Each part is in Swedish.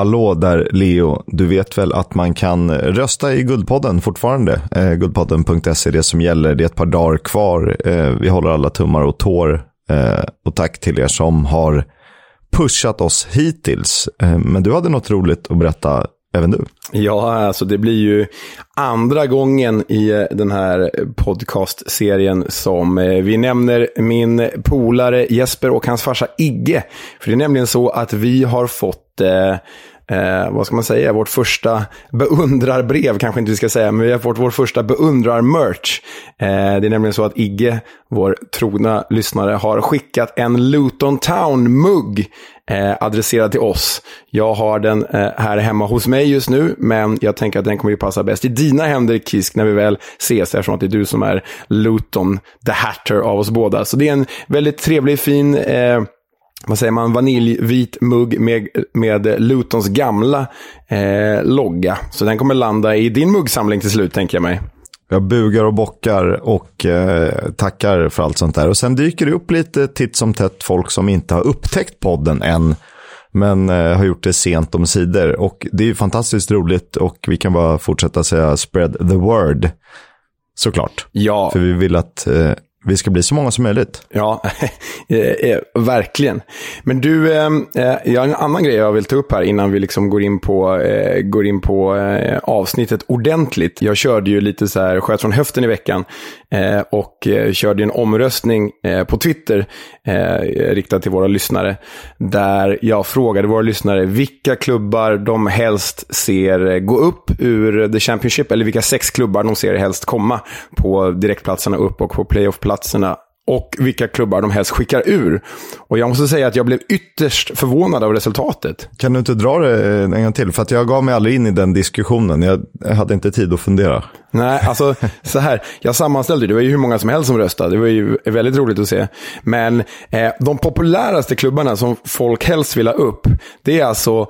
hallå där Leo, du vet väl att man kan rösta i Guldpodden fortfarande. Eh, guldpodden.se är det som gäller, det är ett par dagar kvar. Eh, vi håller alla tummar och tår. Eh, och tack till er som har pushat oss hittills. Eh, men du hade något roligt att berätta även du. Ja, alltså det blir ju andra gången i eh, den här podcastserien som eh, vi nämner min polare Jesper och hans farsa Igge. För det är nämligen så att vi har fått eh, eh, vad ska man säga, vårt första beundrarbrev, kanske inte vi ska säga, men vi har fått vår första beundrar-merch. Eh, det är nämligen så att Igge, vår trogna lyssnare, har skickat en Luton Town-mugg eh, adresserad till oss. Jag har den eh, här hemma hos mig just nu, men jag tänker att den kommer ju passa bäst i dina händer, Kisk, när vi väl ses, eftersom att det är du som är Luton, the Hatter av oss båda. Så det är en väldigt trevlig, fin eh, vad säger man, vaniljvit mugg med, med Lutons gamla eh, logga. Så den kommer landa i din muggsamling till slut, tänker jag mig. Jag bugar och bockar och eh, tackar för allt sånt där. Och sen dyker det upp lite titt som tätt folk som inte har upptäckt podden än. Men eh, har gjort det sent om sidor. Och det är fantastiskt roligt och vi kan bara fortsätta säga spread the word. Såklart. Ja. För vi vill att eh, vi ska bli så många som möjligt. Ja, eh, eh, verkligen. Men du, ehm, eh, jag har en annan grej jag vill ta upp här innan vi liksom går in på, går in på avsnittet ordentligt. Jag körde ju lite så här, sköt från höften i veckan Eh, och eh, körde en omröstning eh, på Twitter riktad till våra lyssnare. Där jag frågade våra lyssnare vilka klubbar de helst ser gå upp ur The Championship, eller vilka sex klubbar de ser helst komma på direktplatserna upp och på playoffplatserna och vilka klubbar de helst skickar ur. Och jag måste säga att jag blev ytterst förvånad av resultatet. Kan du inte dra det en gång till? För att jag gav mig aldrig in i den diskussionen. Jag hade inte tid att fundera. Nej, alltså så här. Jag sammanställde, det var ju hur många som helst som röstade. Det var ju väldigt roligt att se. Men eh, de populäraste klubbarna som folk helst vill ha upp, det är alltså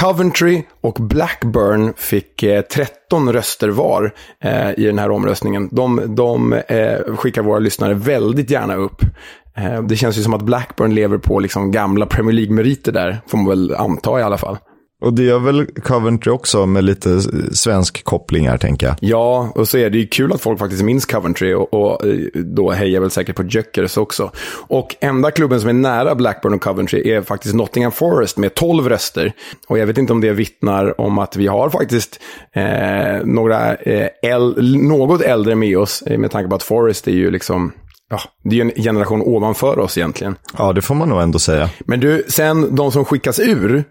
Coventry och Blackburn fick eh, 13 röster var eh, i den här omröstningen. De, de eh, skickar våra lyssnare väldigt gärna upp. Eh, det känns ju som att Blackburn lever på liksom gamla Premier League-meriter där, får man väl anta i alla fall. Och det gör väl Coventry också med lite svensk koppling här, tänker jag. Ja, och så är det ju kul att folk faktiskt minns Coventry och, och eh, då hejar väl säkert på Jöckers också. Och enda klubben som är nära Blackburn och Coventry är faktiskt Nottingham Forest med 12 röster. Och jag vet inte om det vittnar om att vi har faktiskt eh, några eh, äl något äldre med oss, eh, med tanke på att Forest är ju liksom Ja, det är ju en generation ovanför oss egentligen. Ja, det får man nog ändå säga. Men du, sen de som skickas ur,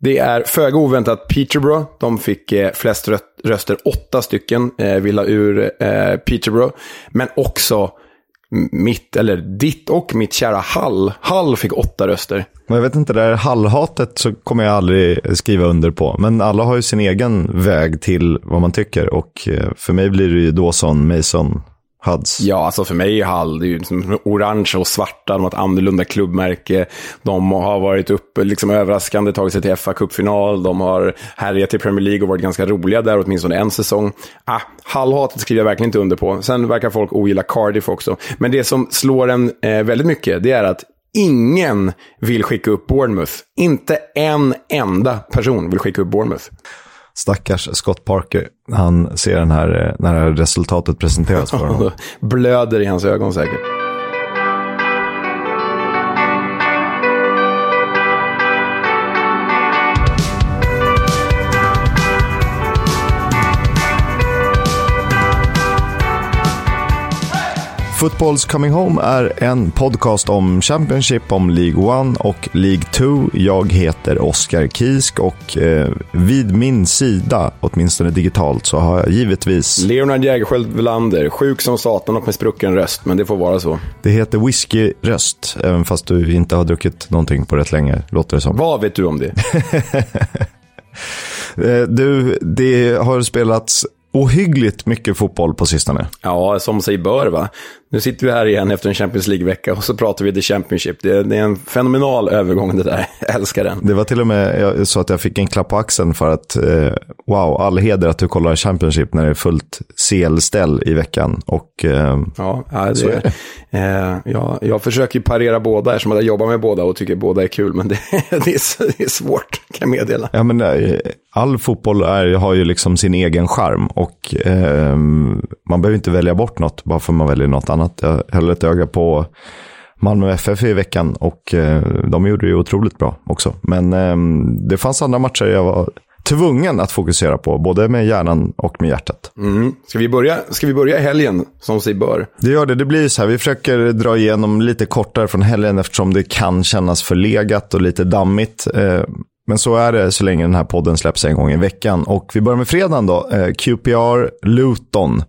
det är föga oväntat Peterborough. De fick eh, flest röster, åtta stycken eh, vill ha ur eh, Peterborough. Men också mitt, eller ditt och mitt kära Hall. Hall fick åtta röster. Jag vet inte, det här Hall-hatet så kommer jag aldrig skriva under på. Men alla har ju sin egen väg till vad man tycker. Och eh, för mig blir det ju Dawson, Mason, Huds. Ja, alltså för mig är Hall, det är ju liksom orange och svarta, de har ett annorlunda klubbmärke. De har varit uppe, liksom överraskande, tagit sig till fa kuppfinal De har härjat i Premier League och varit ganska roliga där, åtminstone en säsong. Ah, Hall-hatet skriver jag verkligen inte under på. Sen verkar folk ogilla Cardiff också. Men det som slår en eh, väldigt mycket, det är att Ingen vill skicka upp Bournemouth. Inte en enda person vill skicka upp Bournemouth. Stackars Scott Parker. Han ser den här, eh, när det här resultatet presenteras för honom. Blöder i hans ögon säkert. Footballs Coming Home är en podcast om Championship, om League 1 och League 2. Jag heter Oskar Kisk och eh, vid min sida, åtminstone digitalt, så har jag givetvis... Leonard Jägerskiöld Welander, sjuk som satan och med sprucken röst, men det får vara så. Det heter whisky-röst, även fast du inte har druckit någonting på rätt länge, låter det som. Vad vet du om det? Eh, du, det har spelats ohyggligt mycket fotboll på sistone. Ja, som sig bör va. Nu sitter vi här igen efter en Champions League-vecka och så pratar vi The Championship. Det är, det är en fenomenal övergång det där. Jag älskar den. Det var till och med så att jag fick en klapp på axeln för att eh, wow, all heder att du kollar Championship när det är fullt CL-ställ i veckan. Och, eh, ja, det, är. Eh, ja, jag försöker parera båda eftersom jag jobbar med båda och tycker båda är kul. Men det, det, är, det är svårt, kan jag meddela. Ja, men eh, all fotboll är, har ju liksom sin egen charm och eh, man behöver inte välja bort något bara för att man väljer något annat. Jag höll ett öga på Malmö FF i veckan och eh, de gjorde det ju otroligt bra också. Men eh, det fanns andra matcher jag var tvungen att fokusera på, både med hjärnan och med hjärtat. Mm. Ska, vi börja, ska vi börja helgen som sig bör? Det gör det. Det blir så här, vi försöker dra igenom lite kortare från helgen eftersom det kan kännas förlegat och lite dammigt. Men så är det så länge den här podden släpps en gång i veckan. Och vi börjar med fredagen då. Eh, QPR Luton.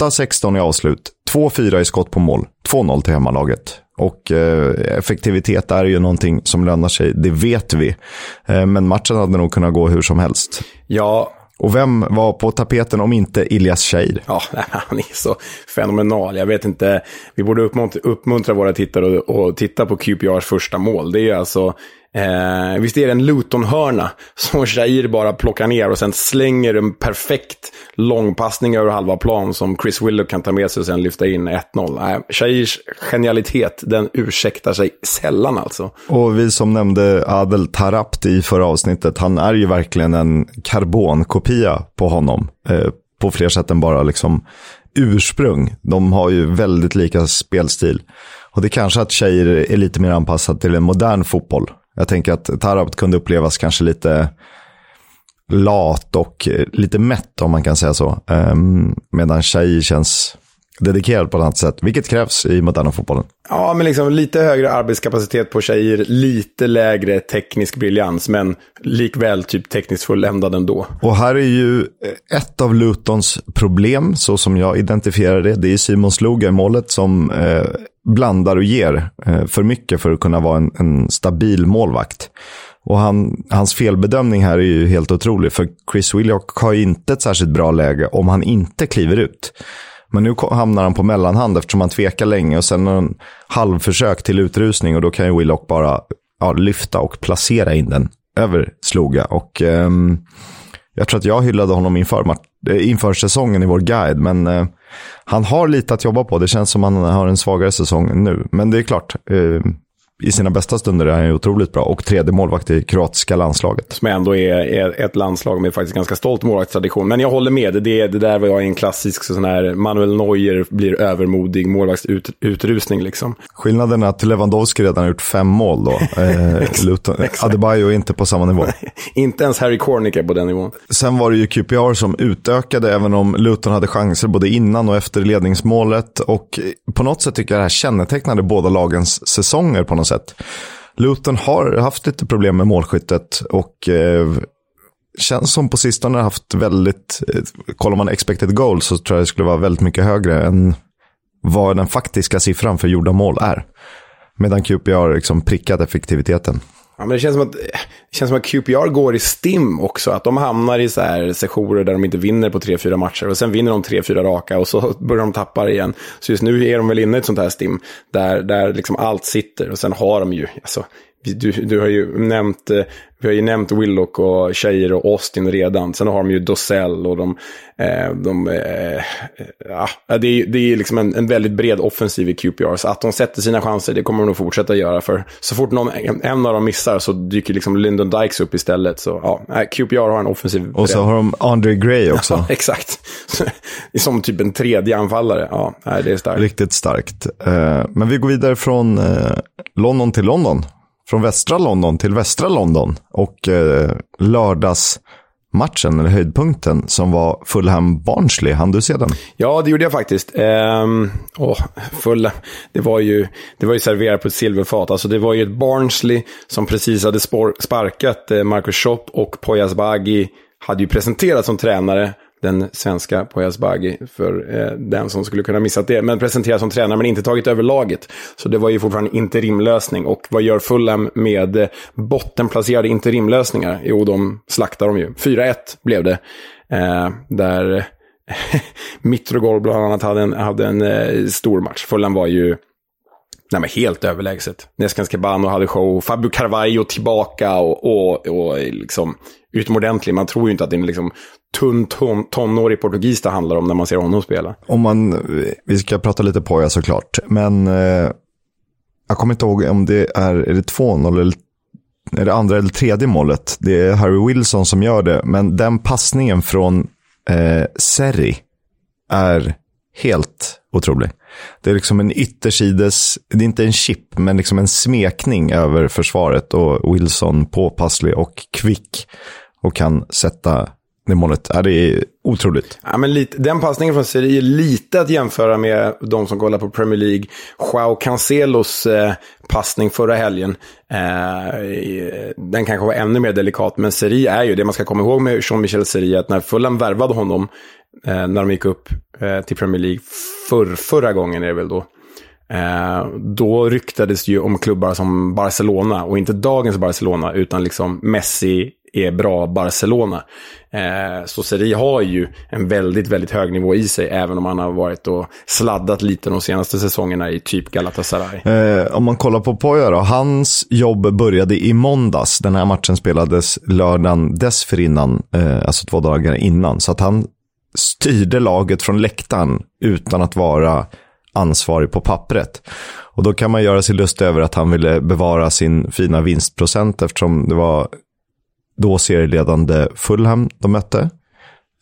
8-16 i avslut. 2-4 i skott på mål. 2-0 till hemmalaget. Och eh, effektivitet är ju någonting som lönar sig, det vet vi. Eh, men matchen hade nog kunnat gå hur som helst. Ja. Och vem var på tapeten om inte Ilias Cheir? Ja, han är så fenomenal. Jag vet inte, vi borde uppmuntra våra tittare att titta på QPRs första mål. Det är ju alltså Eh, visst är det en Luton-hörna som Shair bara plockar ner och sen slänger en perfekt långpassning över halva plan som Chris Willow kan ta med sig och sen lyfta in 1-0. Eh, Shairs genialitet, den ursäktar sig sällan alltså. Och vi som nämnde Adel Tarapt i förra avsnittet, han är ju verkligen en karbonkopia på honom. Eh, på fler sätt än bara liksom ursprung. De har ju väldigt lika spelstil. Och det är kanske att tjejer är lite mer anpassad till en modern fotboll. Jag tänker att Tarabt kunde upplevas kanske lite lat och lite mätt om man kan säga så. Um, medan Shai känns dedikerad på ett annat sätt, vilket krävs i moderna fotbollen. Ja, men liksom lite högre arbetskapacitet på tjejer, lite lägre teknisk briljans, men likväl typ tekniskt fulländad ändå. Och här är ju ett av Lutons problem, så som jag identifierar det, det är Simon Sloga i målet som eh, blandar och ger eh, för mycket för att kunna vara en, en stabil målvakt. Och han, hans felbedömning här är ju helt otrolig, för Chris Willock har ju inte ett särskilt bra läge om han inte kliver ut. Men nu hamnar han på mellanhand eftersom han tvekar länge och sen en halvförsök till utrusning och då kan ju Willock bara ja, lyfta och placera in den över Sloga. Och um, jag tror att jag hyllade honom inför, eh, Eh, inför säsongen i vår guide, men eh, han har lite att jobba på. Det känns som att han har en svagare säsong nu. Men det är klart, eh, i sina bästa stunder är han ju otroligt bra. Och tredje målvakt i kroatiska landslaget. Som ändå är, är ett landslag med faktiskt ganska stolt målvaktstradition. Men jag håller med, det, det där var jag en klassisk sån här Manuel Neuer blir övermodig målvaktsutrusning liksom. Skillnaden är att Lewandowski redan har gjort fem mål då. Eh, Luton, Adebayo är inte på samma nivå. inte ens Harry Cornick är på den nivån. Sen var det ju QPR som utökade, även om Luton hade chanser både innan och efter ledningsmålet. Och på något sätt tycker jag det här kännetecknade båda lagens säsonger på något sätt sätt. Luton har haft lite problem med målskyttet och eh, känns som på sistone har haft väldigt, eh, kollar man expected goals så tror jag det skulle vara väldigt mycket högre än vad den faktiska siffran för gjorda mål är. Medan QPR har liksom prickat effektiviteten. Ja, men det känns som att, det känns som att QPR går i stim också. Att de hamnar i så här sessioner där de inte vinner på tre, fyra matcher. Och sen vinner de tre, fyra raka och så börjar de tappa igen. Så just nu är de väl inne i ett sånt här stim. Där, där liksom allt sitter. Och sen har de ju, alltså, du, du har ju nämnt, eh, vi har ju nämnt Willock och Tjejer och Austin redan. Sen har de ju Dosell och de, eh, de eh, ja, det är, det är liksom en, en väldigt bred offensiv i QPR. Så att de sätter sina chanser, det kommer de nog fortsätta göra. För så fort någon, en av dem missar så dyker liksom Lyndon Dykes upp istället. Så ja, QPR har en offensiv Och så har de Andre Gray också. Ja, exakt. Som typ en tredje anfallare. Ja, det är starkt. Riktigt starkt. Men vi går vidare från London till London från västra London till västra London. Och eh, lördagsmatchen, eller höjdpunkten, som var Fulham-Barnsley. Han du se den? Ja, det gjorde jag faktiskt. Ehm, åh, Fulham, det var, ju, det var ju serverat på ett silverfat. Alltså, det var ju ett Barnsley som precis hade spår, sparkat eh, Marcus Schopp och Poyas Bagi hade ju presenterats som tränare den svenska Poyas Bagi för eh, den som skulle kunna missat det. Men presenterad som tränare men inte tagit över laget. Så det var ju fortfarande interimlösning. Och vad gör Fulham med eh, bottenplacerade interimlösningar? Jo, de slaktar dem ju. 4-1 blev det. Eh, där eh, Mitrogol bland annat hade en, hade en eh, stor match. Fulham var ju nej, men helt överlägset. Neskans Cabano hade show, Fabio Carvalho tillbaka och, och, och liksom utomordentlig. Man tror ju inte att det är en liksom tunn ton, tonårig portugis det handlar om när man ser honom spela. Om man, vi ska prata lite på, ja såklart, men eh, jag kommer inte ihåg om det är, är det 2-0 eller är det andra eller tredje målet. Det är Harry Wilson som gör det, men den passningen från eh, Serri är helt otrolig. Det är liksom en yttersides, det är inte en chip, men liksom en smekning över försvaret och Wilson påpasslig och kvick och kan sätta det målet. Ja, det är otroligt. Ja, men lite, den passningen från Serie är lite att jämföra med de som kollar på Premier League. Joao Cancelos eh, passning förra helgen. Eh, den kanske var ännu mer delikat, men Serie är ju det man ska komma ihåg med Jean-Michel Serie, att när Fulham värvade honom, eh, när de gick upp eh, till Premier League, för, förra gången är det väl då, Eh, då ryktades det ju om klubbar som Barcelona, och inte dagens Barcelona, utan liksom Messi, är bra Barcelona. Eh, så Seri har ju en väldigt, väldigt hög nivå i sig, även om han har varit och sladdat lite de senaste säsongerna i typ Galatasaray. Eh, om man kollar på Poja då, hans jobb började i måndags. Den här matchen spelades lördagen dessförinnan, eh, alltså två dagar innan. Så att han styrde laget från läktaren utan att vara ansvarig på pappret. Och då kan man göra sig lust över att han ville bevara sin fina vinstprocent eftersom det var då serieledande Fulham de mötte.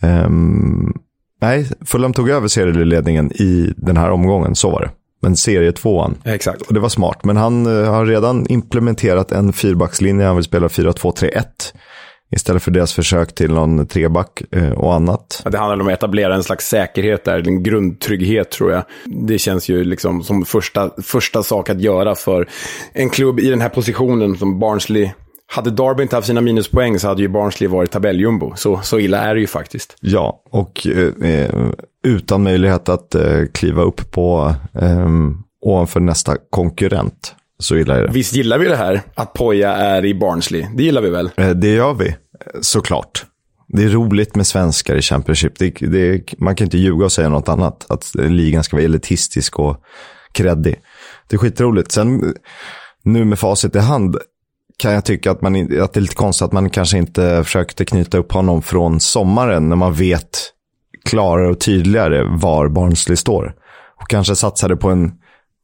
Um, nej, Fulham tog över serieledningen i den här omgången, så var det. Men serietvåan. Exakt. Och det var smart. Men han uh, har redan implementerat en fyrbackslinje. Han vill spela 4-2-3-1. Istället för deras försök till någon treback uh, och annat. Det handlar om att etablera en slags säkerhet där, en grundtrygghet tror jag. Det känns ju liksom som första, första sak att göra för en klubb i den här positionen som Barnsley hade Darby inte haft sina minuspoäng så hade ju Barnsley varit tabelljumbo. Så, så illa är det ju faktiskt. Ja, och eh, utan möjlighet att eh, kliva upp på eh, ovanför nästa konkurrent. Så illa är det. Visst gillar vi det här, att Poja är i Barnsley? Det gillar vi väl? Eh, det gör vi, såklart. Det är roligt med svenskar i Championship. Det, det, man kan inte ljuga och säga något annat. Att ligan ska vara elitistisk och kreddig. Det är skitroligt. Sen, nu med facit i hand, kan jag tycka att, man, att det är lite konstigt att man kanske inte försökte knyta upp honom från sommaren när man vet klarare och tydligare var Barnsley står. Och kanske satsade på en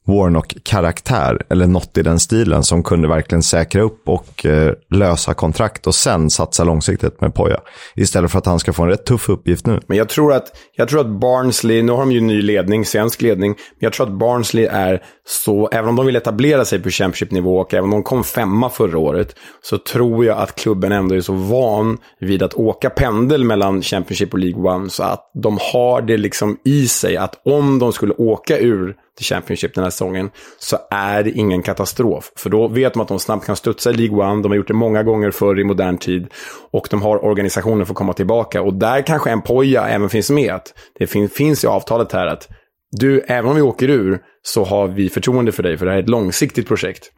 Warnock-karaktär eller något i den stilen som kunde verkligen säkra upp och eh, lösa kontrakt och sen satsa långsiktigt med Poja. Istället för att han ska få en rätt tuff uppgift nu. Men jag tror att, jag tror att Barnsley, nu har de ju ny ledning, svensk ledning, men jag tror att Barnsley är så, även om de vill etablera sig på Championship-nivå och även om de kom femma förra året, så tror jag att klubben ändå är så van vid att åka pendel mellan Championship och League One så att de har det liksom i sig att om de skulle åka ur till Championship den här säsongen så är det ingen katastrof. För då vet de att de snabbt kan studsa i League One. De har gjort det många gånger förr i modern tid. Och de har organisationen för att komma tillbaka. Och där kanske en poja även finns med. Det fin finns i avtalet här att du, även om vi åker ur så har vi förtroende för dig. För det här är ett långsiktigt projekt.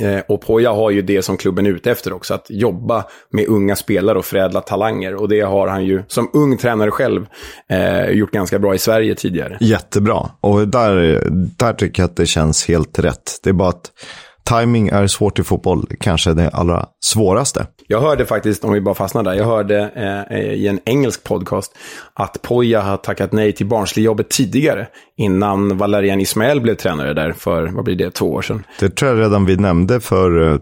Eh, och Poja har ju det som klubben är ute efter också, att jobba med unga spelare och förädla talanger. Och det har han ju som ung tränare själv eh, gjort ganska bra i Sverige tidigare. Jättebra, och där, där tycker jag att det känns helt rätt. Det är bara att timing är svårt i fotboll, kanske det allra svåraste. Jag hörde faktiskt, om vi bara fastnar där, jag hörde eh, i en engelsk podcast att Poja har tackat nej till Barnsley-jobbet tidigare, innan Valerian Ismael blev tränare där för, vad blir det, två år sedan. Det tror jag redan vi nämnde för uh,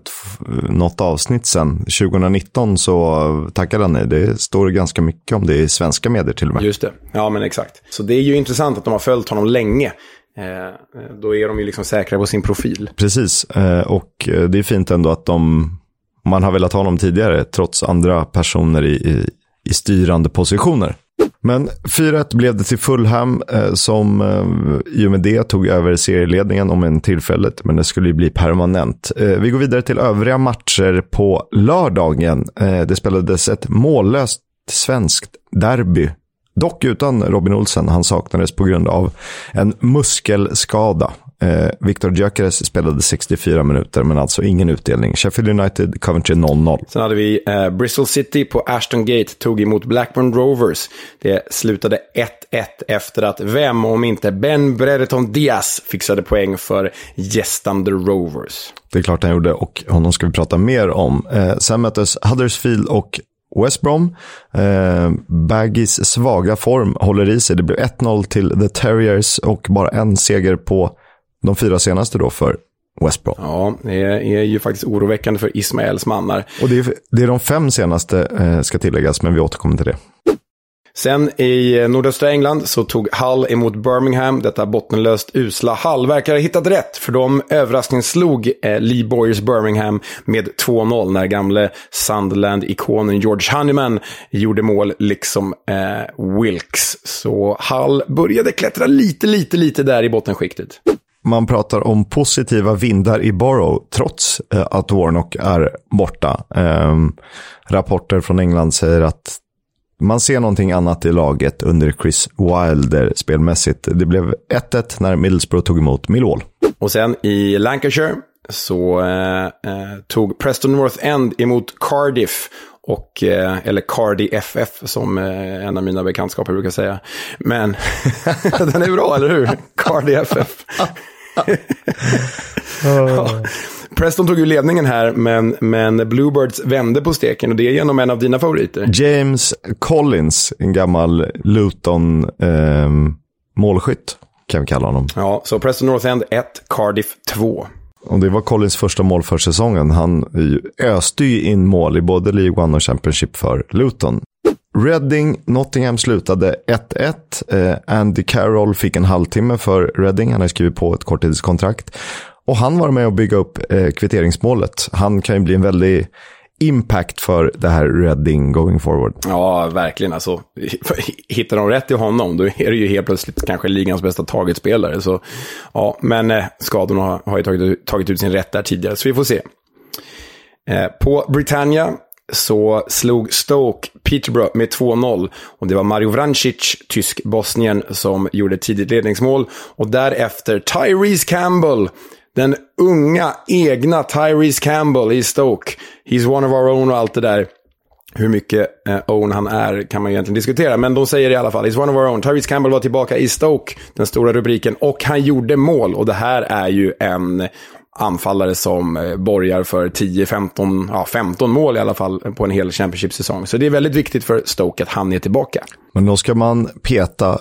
något avsnitt sedan. 2019 så tackade han nej. Det står ganska mycket om det i svenska medier till och med. Just det, ja men exakt. Så det är ju intressant att de har följt honom länge. Eh, eh, då är de ju liksom säkra på sin profil. Precis, eh, och det är fint ändå att de, man har velat ha dem tidigare, trots andra personer i, i, i styrande positioner. Men 4-1 blev det till Fulham som i och med det tog över serieledningen om en tillfället, men det skulle ju bli permanent. Vi går vidare till övriga matcher på lördagen. Det spelades ett mållöst svenskt derby Dock utan Robin Olsen. Han saknades på grund av en muskelskada. Eh, Victor Gyökeres spelade 64 minuter, men alltså ingen utdelning. Sheffield United, Coventry 0-0. Sen hade vi eh, Bristol City på Ashton Gate, tog emot Blackburn Rovers. Det slutade 1-1 efter att vem, om inte Ben Brereton Diaz, fixade poäng för gästande Rovers. Det är klart han gjorde och honom ska vi prata mer om. Eh, sen möttes Huddersfield och West Brom. Eh, Baggys svaga form håller i sig. Det blev 1-0 till The Terriers och bara en seger på de fyra senaste då för West Brom. Ja, det är ju faktiskt oroväckande för Ismaels mannar. Och det är, det är de fem senaste, eh, ska tilläggas, men vi återkommer till det. Sen i eh, nordöstra England så tog Hull emot Birmingham. Detta bottenlöst usla Hull verkar ha hittat rätt. För de överraskningsslog eh, Lee Boyers Birmingham med 2-0 när gamle Sunderland-ikonen George Honeyman gjorde mål, liksom eh, Wilkes. Så Hull började klättra lite, lite, lite där i bottenskiktet. Man pratar om positiva vindar i Borough trots eh, att Warnock är borta. Eh, rapporter från England säger att man ser någonting annat i laget under Chris Wilder spelmässigt. Det blev 1-1 när Middlesbrough tog emot Millwall. Och sen i Lancashire så eh, eh, tog Preston North End emot Cardiff. Och, eh, eller Cardi FF som eh, en av mina bekantskaper brukar säga. Men den är bra, eller hur? Cardi FF. ja. Preston tog ju ledningen här, men, men Bluebirds vände på steken och det är genom en av dina favoriter. James Collins, en gammal Luton eh, målskytt, kan vi kalla honom. Ja, så Preston North End 1, Cardiff 2. Och det var Collins första mål för säsongen. Han öste ju in mål i både League One och Championship för Luton. Reading, Nottingham slutade 1-1. Eh, Andy Carroll fick en halvtimme för Reading. Han har skrivit på ett korttidskontrakt. Och han var med och bygga upp eh, kvitteringsmålet. Han kan ju bli en väldig impact för det här Reading going forward. Ja, verkligen. Alltså, hittar de rätt i honom, då är det ju helt plötsligt kanske ligans bästa targetspelare. Så, ja, men eh, skadorna har, har ju tagit, tagit ut sin rätt där tidigare, så vi får se. Eh, på Britannia så slog Stoke Peterborough med 2-0. Och det var Mario Vrancic, tysk-bosnien, som gjorde tidigt ledningsmål. Och därefter Tyrese Campbell den unga, egna Tyrese Campbell i Stoke. He's one of our own och allt det där. Hur mycket eh, own han är kan man egentligen diskutera, men de säger i alla fall, he's one of our own. Tyrese Campbell var tillbaka i Stoke, den stora rubriken, och han gjorde mål. Och det här är ju en anfallare som eh, borgar för 10-15 ja, 15 mål i alla fall på en hel Championship-säsong. Så det är väldigt viktigt för Stoke att han är tillbaka. Men då ska man peta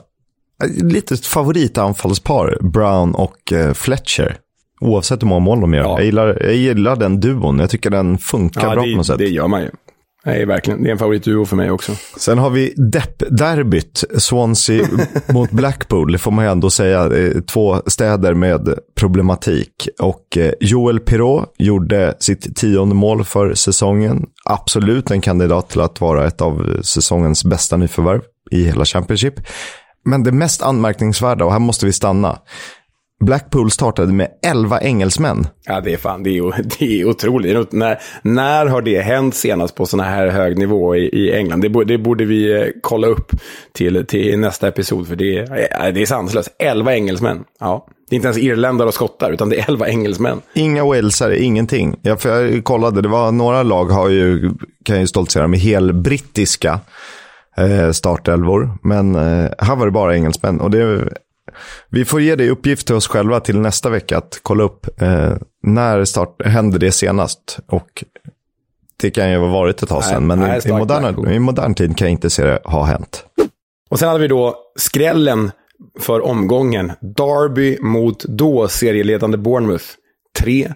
eh, lite favoritanfallspar, Brown och eh, Fletcher. Oavsett hur många mål de gör. Ja. Jag, gillar, jag gillar den duon. Jag tycker den funkar ja, bra det, på något sätt. det gör man ju. Nej, verkligen. Det är en favoritduo för mig också. Sen har vi Depp-derbyt, Swansea mot Blackpool. Det får man ju ändå säga. Två städer med problematik. Och eh, Joel Pirot gjorde sitt tionde mål för säsongen. Absolut en kandidat till att vara ett av säsongens bästa nyförvärv i hela Championship. Men det mest anmärkningsvärda, och här måste vi stanna, Blackpool startade med 11 engelsmän. Ja, det är fan, det är, det är otroligt. När, när har det hänt senast på sån här hög nivå i, i England? Det, det, borde vi eh, kolla upp till, till nästa episod, för det, det är sanslöst. 11 engelsmän. Ja. Det är inte ens irländare och skottar, utan det är 11 engelsmän. Inga walesare, ingenting. Jag, för jag kollade, det var några lag har ju, kan ju stoltsera med helbrittiska eh, startelvor. Men eh, här var det bara engelsmän. Och det vi får ge dig uppgift till oss själva till nästa vecka att kolla upp eh, när start, hände det senast. Och det kan ju ha varit ett tag sedan, men nej, i, moderna, i modern tid kan jag inte se det ha hänt. Och sen hade vi då skrällen för omgången. Derby mot då serieledande Bournemouth. 3-2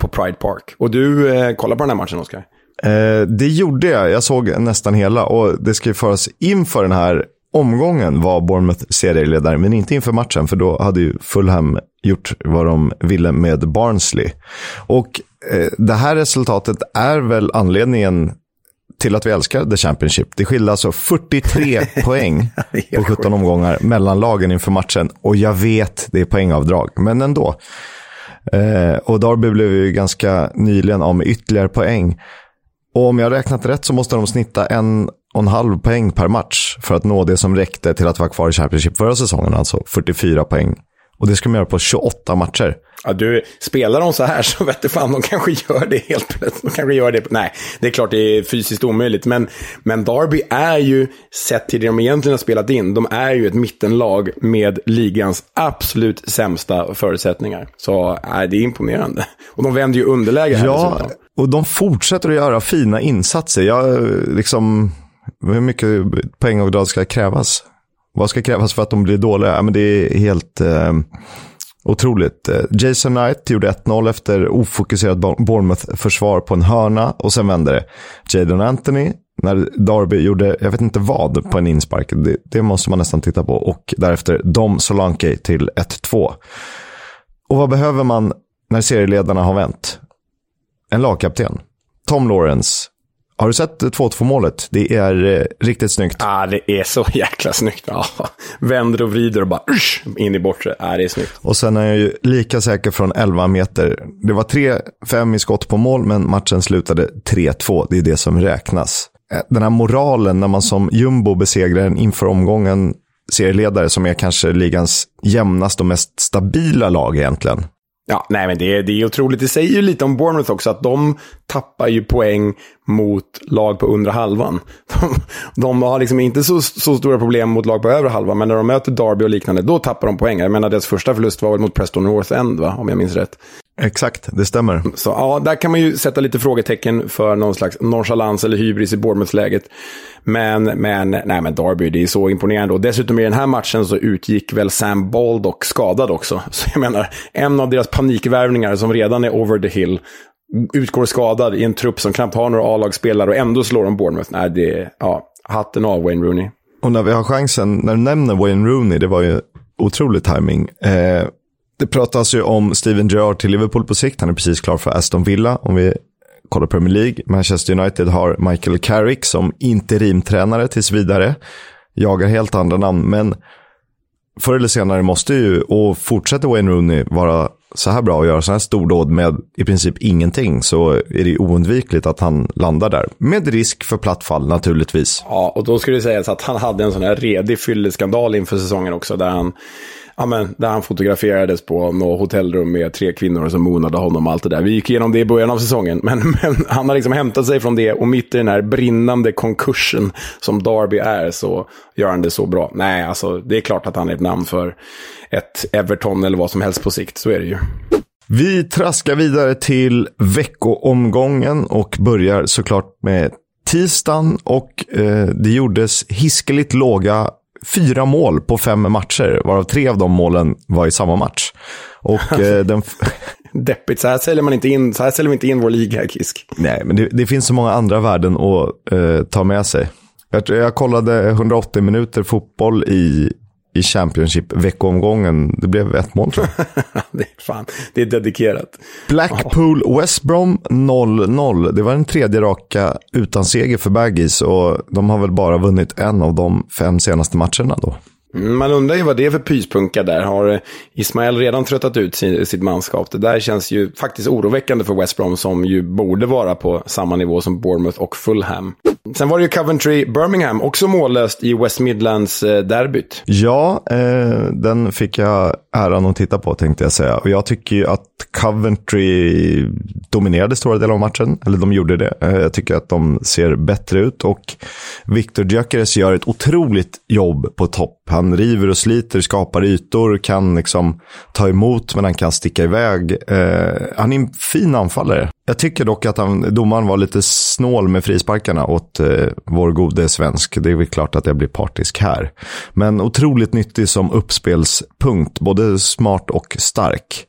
på Pride Park. Och du eh, kollar på den här matchen, Oskar? Eh, det gjorde jag. Jag såg nästan hela. Och det ska ju föras inför den här omgången var Bournemouth serieledare, men inte inför matchen, för då hade ju Fulham gjort vad de ville med Barnsley. Och eh, det här resultatet är väl anledningen till att vi älskar The Championship. Det skilde alltså 43 poäng på 17 omgångar mellan lagen inför matchen. Och jag vet, det är poängavdrag, men ändå. Eh, och Darby blev ju ganska nyligen av med ytterligare poäng. Och om jag räknat rätt så måste de snitta en och en halv poäng per match för att nå det som räckte till att vara kvar i Championship förra säsongen, alltså 44 poäng. Och det ska de göra på 28 matcher. Ja, du, spelar de så här så vet du fan, de kanske gör det helt plötsligt. De kanske gör det. Nej, det är klart det är fysiskt omöjligt. Men, men Derby är ju, sett till det de egentligen har spelat in, de är ju ett mittenlag med ligans absolut sämsta förutsättningar. Så nej, det är imponerande. Och de vänder ju underläge här Ja, dessutom. och de fortsätter att göra fina insatser. Jag, liksom, hur mycket poängavdrag ska krävas? Vad ska krävas för att de blir dåliga? Ja, men det är helt eh, otroligt. Eh, Jason Knight gjorde 1-0 efter ofokuserat Bournemouth-försvar på en hörna och sen vände det. Jadon Anthony, när Darby gjorde, jag vet inte vad, på en inspark. Det, det måste man nästan titta på. Och därefter Dom Solanke till 1-2. Och vad behöver man när serieledarna har vänt? En lagkapten. Tom Lawrence. Har du sett 2-2 målet? Det är eh, riktigt snyggt. Ja, det är så jäkla snyggt. Ja, vänder och vrider och bara usch, in i bortre. Ja, det är snyggt. Och sen är jag ju lika säker från 11 meter. Det var 3-5 i skott på mål, men matchen slutade 3-2. Det är det som räknas. Eh, Den här moralen när man som jumbo besegrar en inför omgången serieledare som är kanske ligans jämnaste och mest stabila lag egentligen. Ja, nej men det är, det är otroligt. Det säger ju lite om Bournemouth också, att de tappar ju poäng mot lag på undre halvan. De, de har liksom inte så, så stora problem mot lag på övre halvan, men när de möter Derby och liknande, då tappar de poäng. Jag menar, deras första förlust var väl mot Preston North End, va? om jag minns rätt. Exakt, det stämmer. Så ja, där kan man ju sätta lite frågetecken för någon slags nonchalans eller hybris i Bournemouth-läget. Men, men, nej men Derby, det är så imponerande. Och dessutom i den här matchen så utgick väl Sam Baldock skadad också. Så jag menar, en av deras panikvärvningar som redan är over the hill utgår skadad i en trupp som knappt har några A-lagsspelare och ändå slår de Bournemouth. Nej, det är, ja, hatten av Wayne Rooney. Och när vi har chansen, när du nämner Wayne Rooney, det var ju otrolig timing. Eh, det pratas ju om Steven Gerrard till Liverpool på sikt. Han är precis klar för Aston Villa. Om vi kollar Premier League. Manchester United har Michael Carrick som interimtränare tills vidare. Jagar helt andra namn, men förr eller senare måste ju, och fortsätter Wayne Rooney vara så här bra och göra så här stordåd med i princip ingenting så är det oundvikligt att han landar där. Med risk för plattfall naturligtvis. Ja, och då skulle det sägas att han hade en sån här redig fylleskandal inför säsongen också, där han, ja, men, där han fotograferades på något hotellrum med tre kvinnor som monade honom och allt det där. Vi gick igenom det i början av säsongen, men, men han har liksom hämtat sig från det och mitt i den här brinnande konkursen som Derby är så gör han det så bra. Nej, alltså det är klart att han är ett namn för ett Everton eller vad som helst på sikt, så är det ju. Vi traskar vidare till veckoomgången och börjar såklart med tisdagen. Och eh, det gjordes hiskeligt låga fyra mål på fem matcher, varav tre av de målen var i samma match. Och eh, den... Deppigt, så här säljer man inte in, så här säljer vi inte in vår liga, Kisk. Nej, men det, det finns så många andra värden att eh, ta med sig. Jag, jag kollade 180 minuter fotboll i, i Championship veckoomgången. Det blev ett mål tror jag. det är fan, det är dedikerat. Blackpool West Brom 0-0. Det var den tredje raka utan seger för Baggies och de har väl bara vunnit en av de fem senaste matcherna då. Mm, Man undrar ju vad det är för pyspunka där. Har Ismael redan tröttat ut sin, sitt manskap? Det där känns ju faktiskt oroväckande för West Brom som ju borde vara på samma nivå som Bournemouth och Fulham. Sen var det ju Coventry-Birmingham, också mållöst i West Midlands-derbyt. Eh, ja, eh, den fick jag äran att titta på tänkte jag säga. Och jag tycker ju att Coventry dominerade stora delar av matchen. Eller de gjorde det. Eh, jag tycker att de ser bättre ut. Och Victor Gyökeres gör ett otroligt jobb på topp. Han river och sliter, skapar ytor, kan liksom ta emot men han kan sticka iväg. Eh, han är en fin anfallare. Jag tycker dock att han, domaren var lite snål med frisparkarna åt eh, vår gode svensk. Det är väl klart att jag blir partisk här. Men otroligt nyttig som uppspelspunkt, både smart och stark.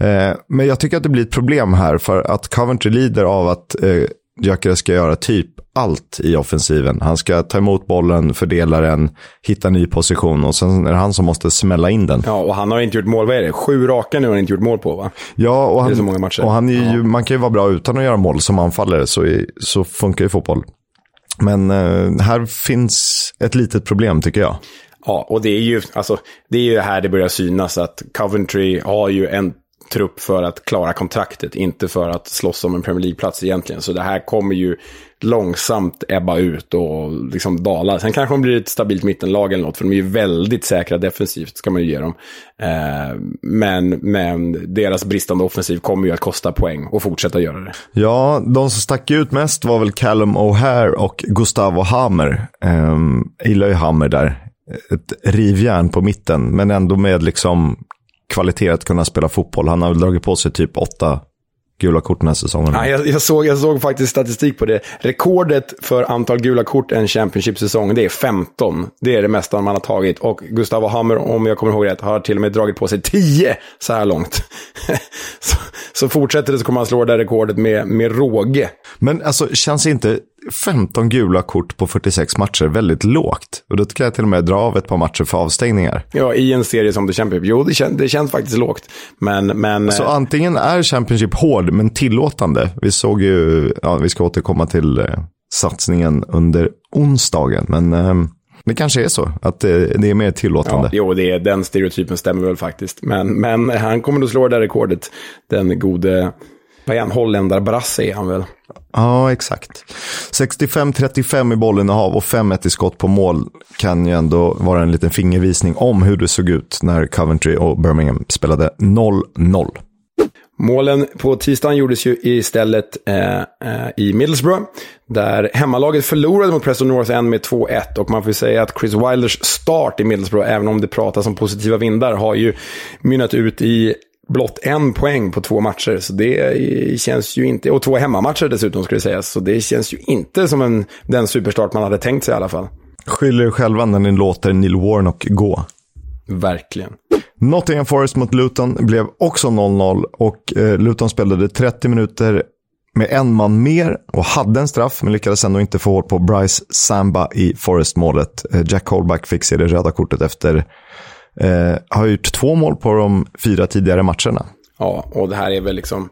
Eh, men jag tycker att det blir ett problem här för att Coventry lider av att eh, Gyökeres ska göra typ allt i offensiven. Han ska ta emot bollen, fördela den, hitta ny position och sen är det han som måste smälla in den. Ja, och han har inte gjort mål, vad är det? Sju raka nu har han inte gjort mål på, va? Ja, och han, och han är ju, man kan ju vara bra utan att göra mål som anfallare, så, är- så funkar ju fotboll. Men eh, här finns ett litet problem tycker jag. Ja, och det är ju, alltså, det är ju här det börjar synas att Coventry har ju en trupp för att klara kontraktet, inte för att slåss om en Premier League-plats egentligen. Så det här kommer ju långsamt ebba ut och liksom dala. Sen kanske de blir ett stabilt mittenlag eller något, för de är ju väldigt säkra defensivt, ska man ju ge dem. Eh, men, men deras bristande offensiv kommer ju att kosta poäng och fortsätta göra det. Ja, de som stack ut mest var väl Callum O'Hare och Gustavo Hammer. Eh, gillar ju Hammer där. Ett rivjärn på mitten, men ändå med liksom kvalitet att kunna spela fotboll. Han har väl dragit på sig typ åtta gula kort den här säsongen. Ja, jag, jag, såg, jag såg faktiskt statistik på det. Rekordet för antal gula kort en Championship-säsong, det är 15. Det är det mesta man har tagit. Och Gustavo Hammer, om jag kommer ihåg rätt, har till och med dragit på sig 10 så här långt. så, så fortsätter det så kommer han slå det där rekordet med, med råge. Men alltså, känns inte 15 gula kort på 46 matcher väldigt lågt? Och då kan jag till och med dra av ett par matcher för avstängningar. Ja, i en serie som The Championship. Jo, det, kän, det känns faktiskt lågt. Men, men... Så antingen är Championship hård, men tillåtande. Vi såg ju, ja, vi ska återkomma till eh, satsningen under onsdagen, men... Eh, det kanske är så, att det, det är mer tillåtande. Ja, jo, det är, den stereotypen stämmer väl faktiskt. Men, men han kommer nog slå det där rekordet, den gode vad är han, holländarbrasse är han väl? Ja, exakt. 65-35 i bollinnehav och 5-1 i skott på mål kan ju ändå vara en liten fingervisning om hur det såg ut när Coventry och Birmingham spelade 0-0. Målen på tisdagen gjordes ju istället eh, eh, i Middlesbrough. Där hemmalaget förlorade mot Preston North End med 2-1. Och man får säga att Chris Wilders start i Middlesbrough, även om det pratas om positiva vindar, har ju mynnat ut i blott en poäng på två matcher. Så det känns ju inte, och två hemmamatcher dessutom skulle sägas. Så det känns ju inte som en, den superstart man hade tänkt sig i alla fall. Skyller er själva när ni låter Neil Warnock gå. Verkligen. Nottingham Forest mot Luton blev också 0-0 och eh, Luton spelade 30 minuter med en man mer och hade en straff, men lyckades ändå inte få hål på Bryce Samba i Forest-målet. Eh, Jack Colback fick se det röda kortet efter Eh, har gjort två mål på de fyra tidigare matcherna. Ja, och det här är väl liksom...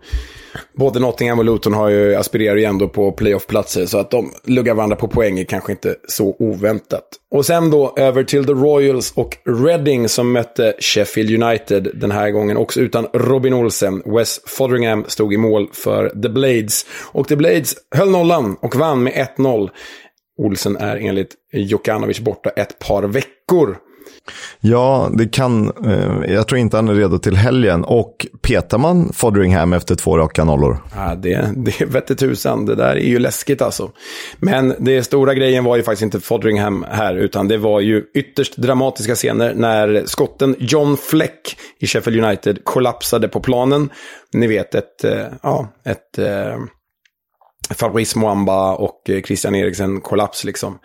Både Nottingham och Luton har ju, aspirerar ju ändå på playoff-platser, så att de luggar varandra på poäng är kanske inte så oväntat. Och sen då över till The Royals och Reading som mötte Sheffield United den här gången, också utan Robin Olsen. Wes Fodringham stod i mål för The Blades. Och The Blades höll nollan och vann med 1-0. Olsen är enligt Jokanovic borta ett par veckor. Ja, det kan. Eh, jag tror inte han är redo till helgen. Och petar man Fodderingham efter två raka nollor? Ja, det, det vette tusan. Det där är ju läskigt alltså. Men det stora grejen var ju faktiskt inte Fodderingham här, utan det var ju ytterst dramatiska scener när skotten John Fleck i Sheffield United kollapsade på planen. Ni vet, ett, eh, ja, ett eh, Fabrice Mwamba och eh, Christian Eriksen kollaps liksom.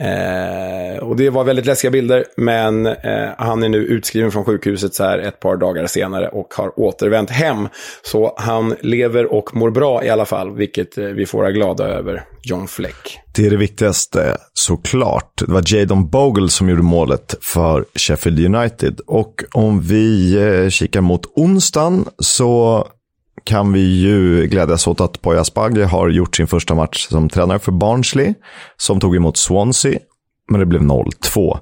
Eh, och det var väldigt läskiga bilder, men eh, han är nu utskriven från sjukhuset så här ett par dagar senare och har återvänt hem. Så han lever och mår bra i alla fall, vilket eh, vi får vara glada över, John Fleck. Det är det viktigaste såklart. Det var Jadon Bogle som gjorde målet för Sheffield United. Och om vi eh, kikar mot onsdagen så kan vi ju glädjas åt att Poya Asbaghi har gjort sin första match som tränare för Barnsley, som tog emot Swansea, men det blev 0-2.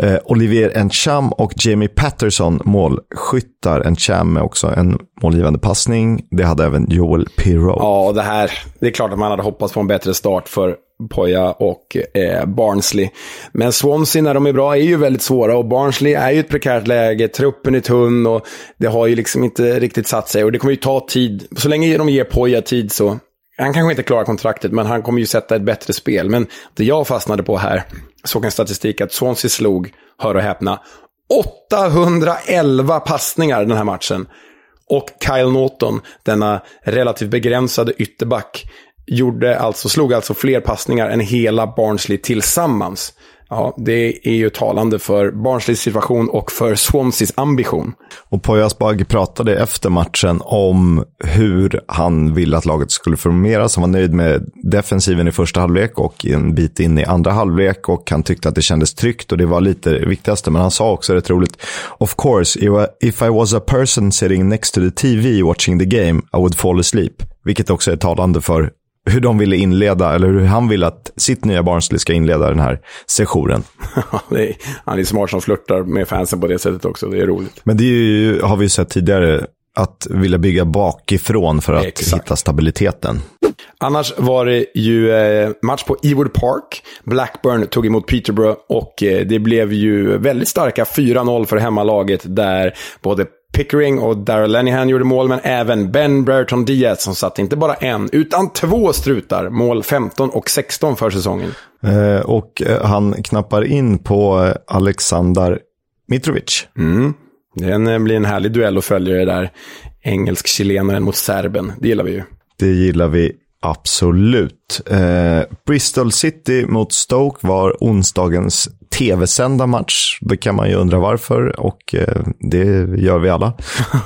Eh, Olivier Encham och Jamie Patterson målskyttar. Encham med också en målgivande passning. Det hade även Joel Pirro. Ja, det här, det är klart att man hade hoppats på en bättre start för Poja och eh, Barnsley. Men Swansea när de är bra är ju väldigt svåra och Barnsley är ju ett prekärt läge. Truppen är tunn och det har ju liksom inte riktigt satt sig. Och det kommer ju ta tid. Så länge de ger Poja tid så han kanske inte klarar kontraktet, men han kommer ju sätta ett bättre spel. Men det jag fastnade på här, såg en statistik att Swansea slog, hör och häpna, 811 passningar den här matchen. Och Kyle Norton, denna relativt begränsade ytterback, gjorde alltså, slog alltså fler passningar än hela Barnsley tillsammans. Ja, det är ju talande för Barnsleys situation och för Swanseas ambition. Och Poya Asbaghi pratade efter matchen om hur han ville att laget skulle formeras. Han var nöjd med defensiven i första halvlek och en bit in i andra halvlek och han tyckte att det kändes tryggt och det var lite det viktigaste. Men han sa också rätt roligt, of course, if I was a person sitting next to the TV watching the game, I would fall asleep. Vilket också är talande för hur de ville inleda, eller hur han ville att sitt nya Barnsley ska inleda den här sessionen. han är smart som flörtar med fansen på det sättet också, det är roligt. Men det är ju, har vi sett tidigare, att vilja bygga bakifrån för att Exakt. hitta stabiliteten. Annars var det ju eh, match på Ewood Park. Blackburn tog emot Peterborough och eh, det blev ju väldigt starka 4-0 för hemmalaget där både Pickering och Darrell Lenihan gjorde mål, men även Ben Brereton Diaz som satte inte bara en, utan två strutar. Mål 15 och 16 för säsongen. Eh, och eh, han knappar in på eh, Alexander Mitrovic. Mm. Det blir en härlig duell att följa det där engelsk-chilenaren mot serben. Det gillar vi ju. Det gillar vi absolut. Eh, Bristol City mot Stoke var onsdagens tv-sända match. Det kan man ju undra varför och eh, det gör vi alla.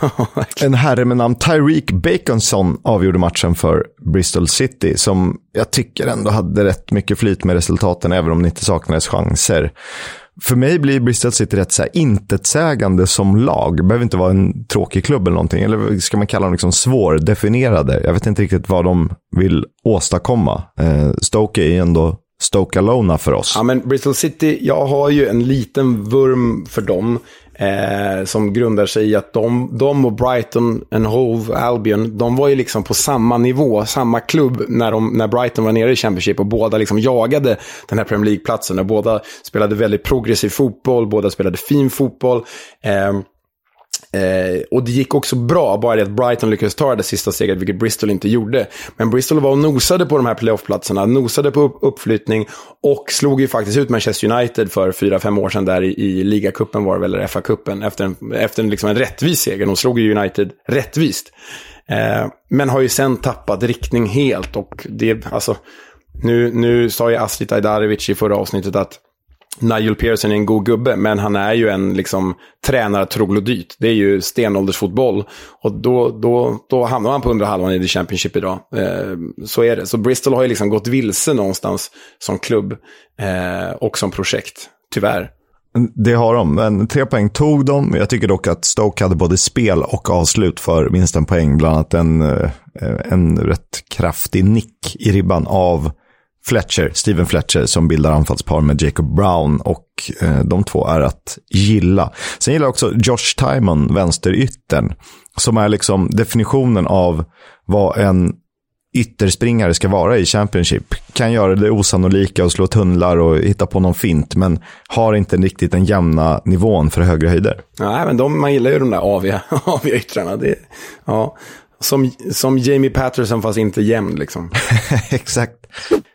en herre med namn Tyreek Baconson avgjorde matchen för Bristol City som jag tycker ändå hade rätt mycket flyt med resultaten även om det inte saknades chanser. För mig blir Bristol City rätt så här intetsägande som lag. Det behöver inte vara en tråkig klubb eller någonting. Eller ska man kalla dem liksom svårdefinierade? Jag vet inte riktigt vad de vill åstadkomma. Eh, Stoke är ju ändå Stoke Alona för oss. Ja, men Bristol City, jag har ju en liten vurm för dem. Eh, som grundar sig i att de, de och Brighton and Hove Albion, de var ju liksom på samma nivå, samma klubb när, de, när Brighton var nere i Championship och båda liksom jagade den här Premier League-platsen. Och båda spelade väldigt progressiv fotboll, båda spelade fin fotboll. Eh, Eh, och det gick också bra, bara det att Brighton lyckades ta det sista steget, vilket Bristol inte gjorde. Men Bristol var och nosade på de här playoff-platserna, nosade på upp uppflyttning och slog ju faktiskt ut Manchester United för fyra fem år sedan där i, i ligacupen var det väl, eller FA-cupen, efter en, efter en, liksom en rättvis seger. De slog ju United rättvist. Eh, men har ju sen tappat riktning helt och det, alltså, nu, nu sa ju Astrid Ajdarevic i förra avsnittet att Nigel Pearson är en god gubbe, men han är ju en liksom, tränartroglodyt. Det är ju stenåldersfotboll. Och då, då, då hamnar man på undre halvan i The Championship idag. Eh, så är det. Så Bristol har ju liksom gått vilse någonstans som klubb eh, och som projekt, tyvärr. Det har de, men tre poäng tog de. Jag tycker dock att Stoke hade både spel och avslut för minst en poäng. Bland annat en, eh, en rätt kraftig nick i ribban av Fletcher, Steven Fletcher, som bildar anfallspar med Jacob Brown och eh, de två är att gilla. Sen gillar jag också Josh Timon, vänsteryttern, som är liksom definitionen av vad en ytterspringare ska vara i Championship. Kan göra det osannolika och slå tunnlar och hitta på någon fint, men har inte riktigt den jämna nivån för högre höjder. Nej, men de, man gillar ju de där aviga, aviga yttrarna. Det, ja. Som, som Jamie Patterson fast inte jämn liksom. Exakt.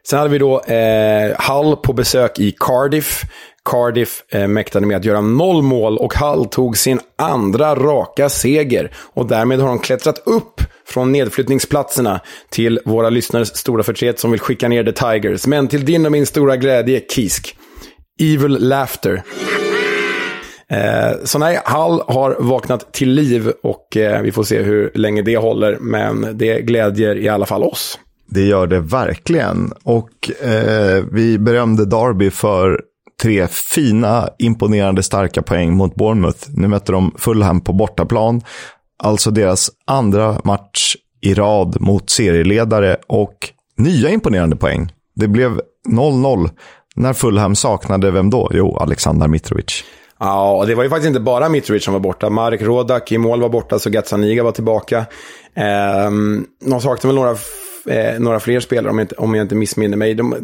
Sen hade vi då eh, Hull på besök i Cardiff. Cardiff eh, mäktade med att göra noll mål och Hull tog sin andra raka seger. Och därmed har de klättrat upp från nedflyttningsplatserna till våra lyssnares stora förtret som vill skicka ner The Tigers. Men till din och min stora glädje, Kisk. Evil Laughter. Eh, så nej, Hall har vaknat till liv och eh, vi får se hur länge det håller. Men det glädjer i alla fall oss. Det gör det verkligen. Och eh, vi berömde Derby för tre fina, imponerande, starka poäng mot Bournemouth. Nu möter de Fulham på bortaplan. Alltså deras andra match i rad mot serieledare och nya imponerande poäng. Det blev 0-0 när Fulham saknade, vem då? Jo, Alexander Mitrovic. Ja, det var ju faktiskt inte bara Mitrovic som var borta. Marek Rodak i mål var borta, så Gazzaniga var tillbaka. Eh, de saknade väl några, eh, några fler spelare om jag inte, om jag inte missminner mig. De, eh,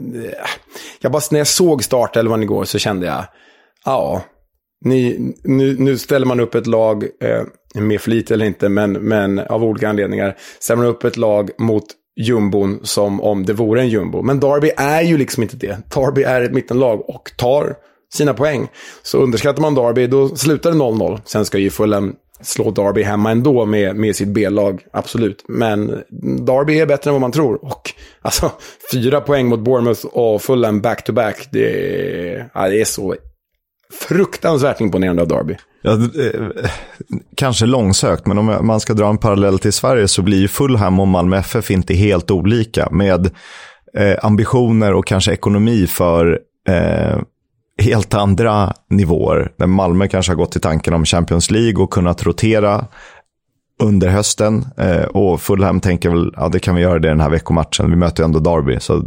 jag bara, när jag såg startelvan igår så kände jag, ja, ni, nu, nu ställer man upp ett lag, eh, med flit eller inte, men, men av olika anledningar, ställer man upp ett lag mot jumbon som om det vore en jumbo. Men Derby är ju liksom inte det. Derby är ett mittenlag och tar sina poäng. Så underskattar man Derby, då slutar det 0-0. Sen ska ju Fulham slå Derby hemma ändå med, med sitt B-lag, absolut. Men Derby är bättre än vad man tror. Och alltså, fyra poäng mot Bournemouth och Fulham back-to-back, det, ja, det är så fruktansvärt imponerande av Derby. Ja, eh, kanske långsökt, men om man ska dra en parallell till Sverige så blir ju Fulham och Malmö FF inte helt olika. Med eh, ambitioner och kanske ekonomi för eh, helt andra nivåer. Där Malmö kanske har gått till tanken om Champions League och kunnat rotera under hösten. Eh, och Fulham tänker väl, ja det kan vi göra det den här veckomatchen. Vi möter ju ändå Derby. Så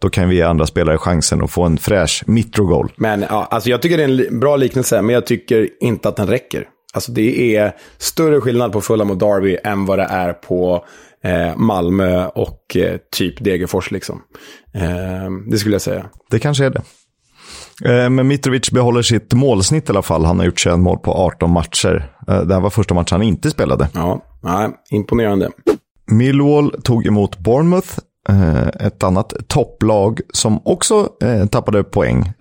då kan vi ge andra spelare chansen att få en fräsch mitrogol. Men ja, alltså jag tycker det är en bra liknelse, men jag tycker inte att den räcker. Alltså det är större skillnad på Fulham och Derby än vad det är på eh, Malmö och eh, typ Degerfors. Liksom. Eh, det skulle jag säga. Det kanske är det. Eh, men Mitrovic behåller sitt målsnitt i alla fall. Han har gjort 21 mål på 18 matcher. Eh, det här var första matchen han inte spelade. Ja, nej, imponerande. Millwall tog emot Bournemouth, eh, ett annat topplag som också tappade poäng.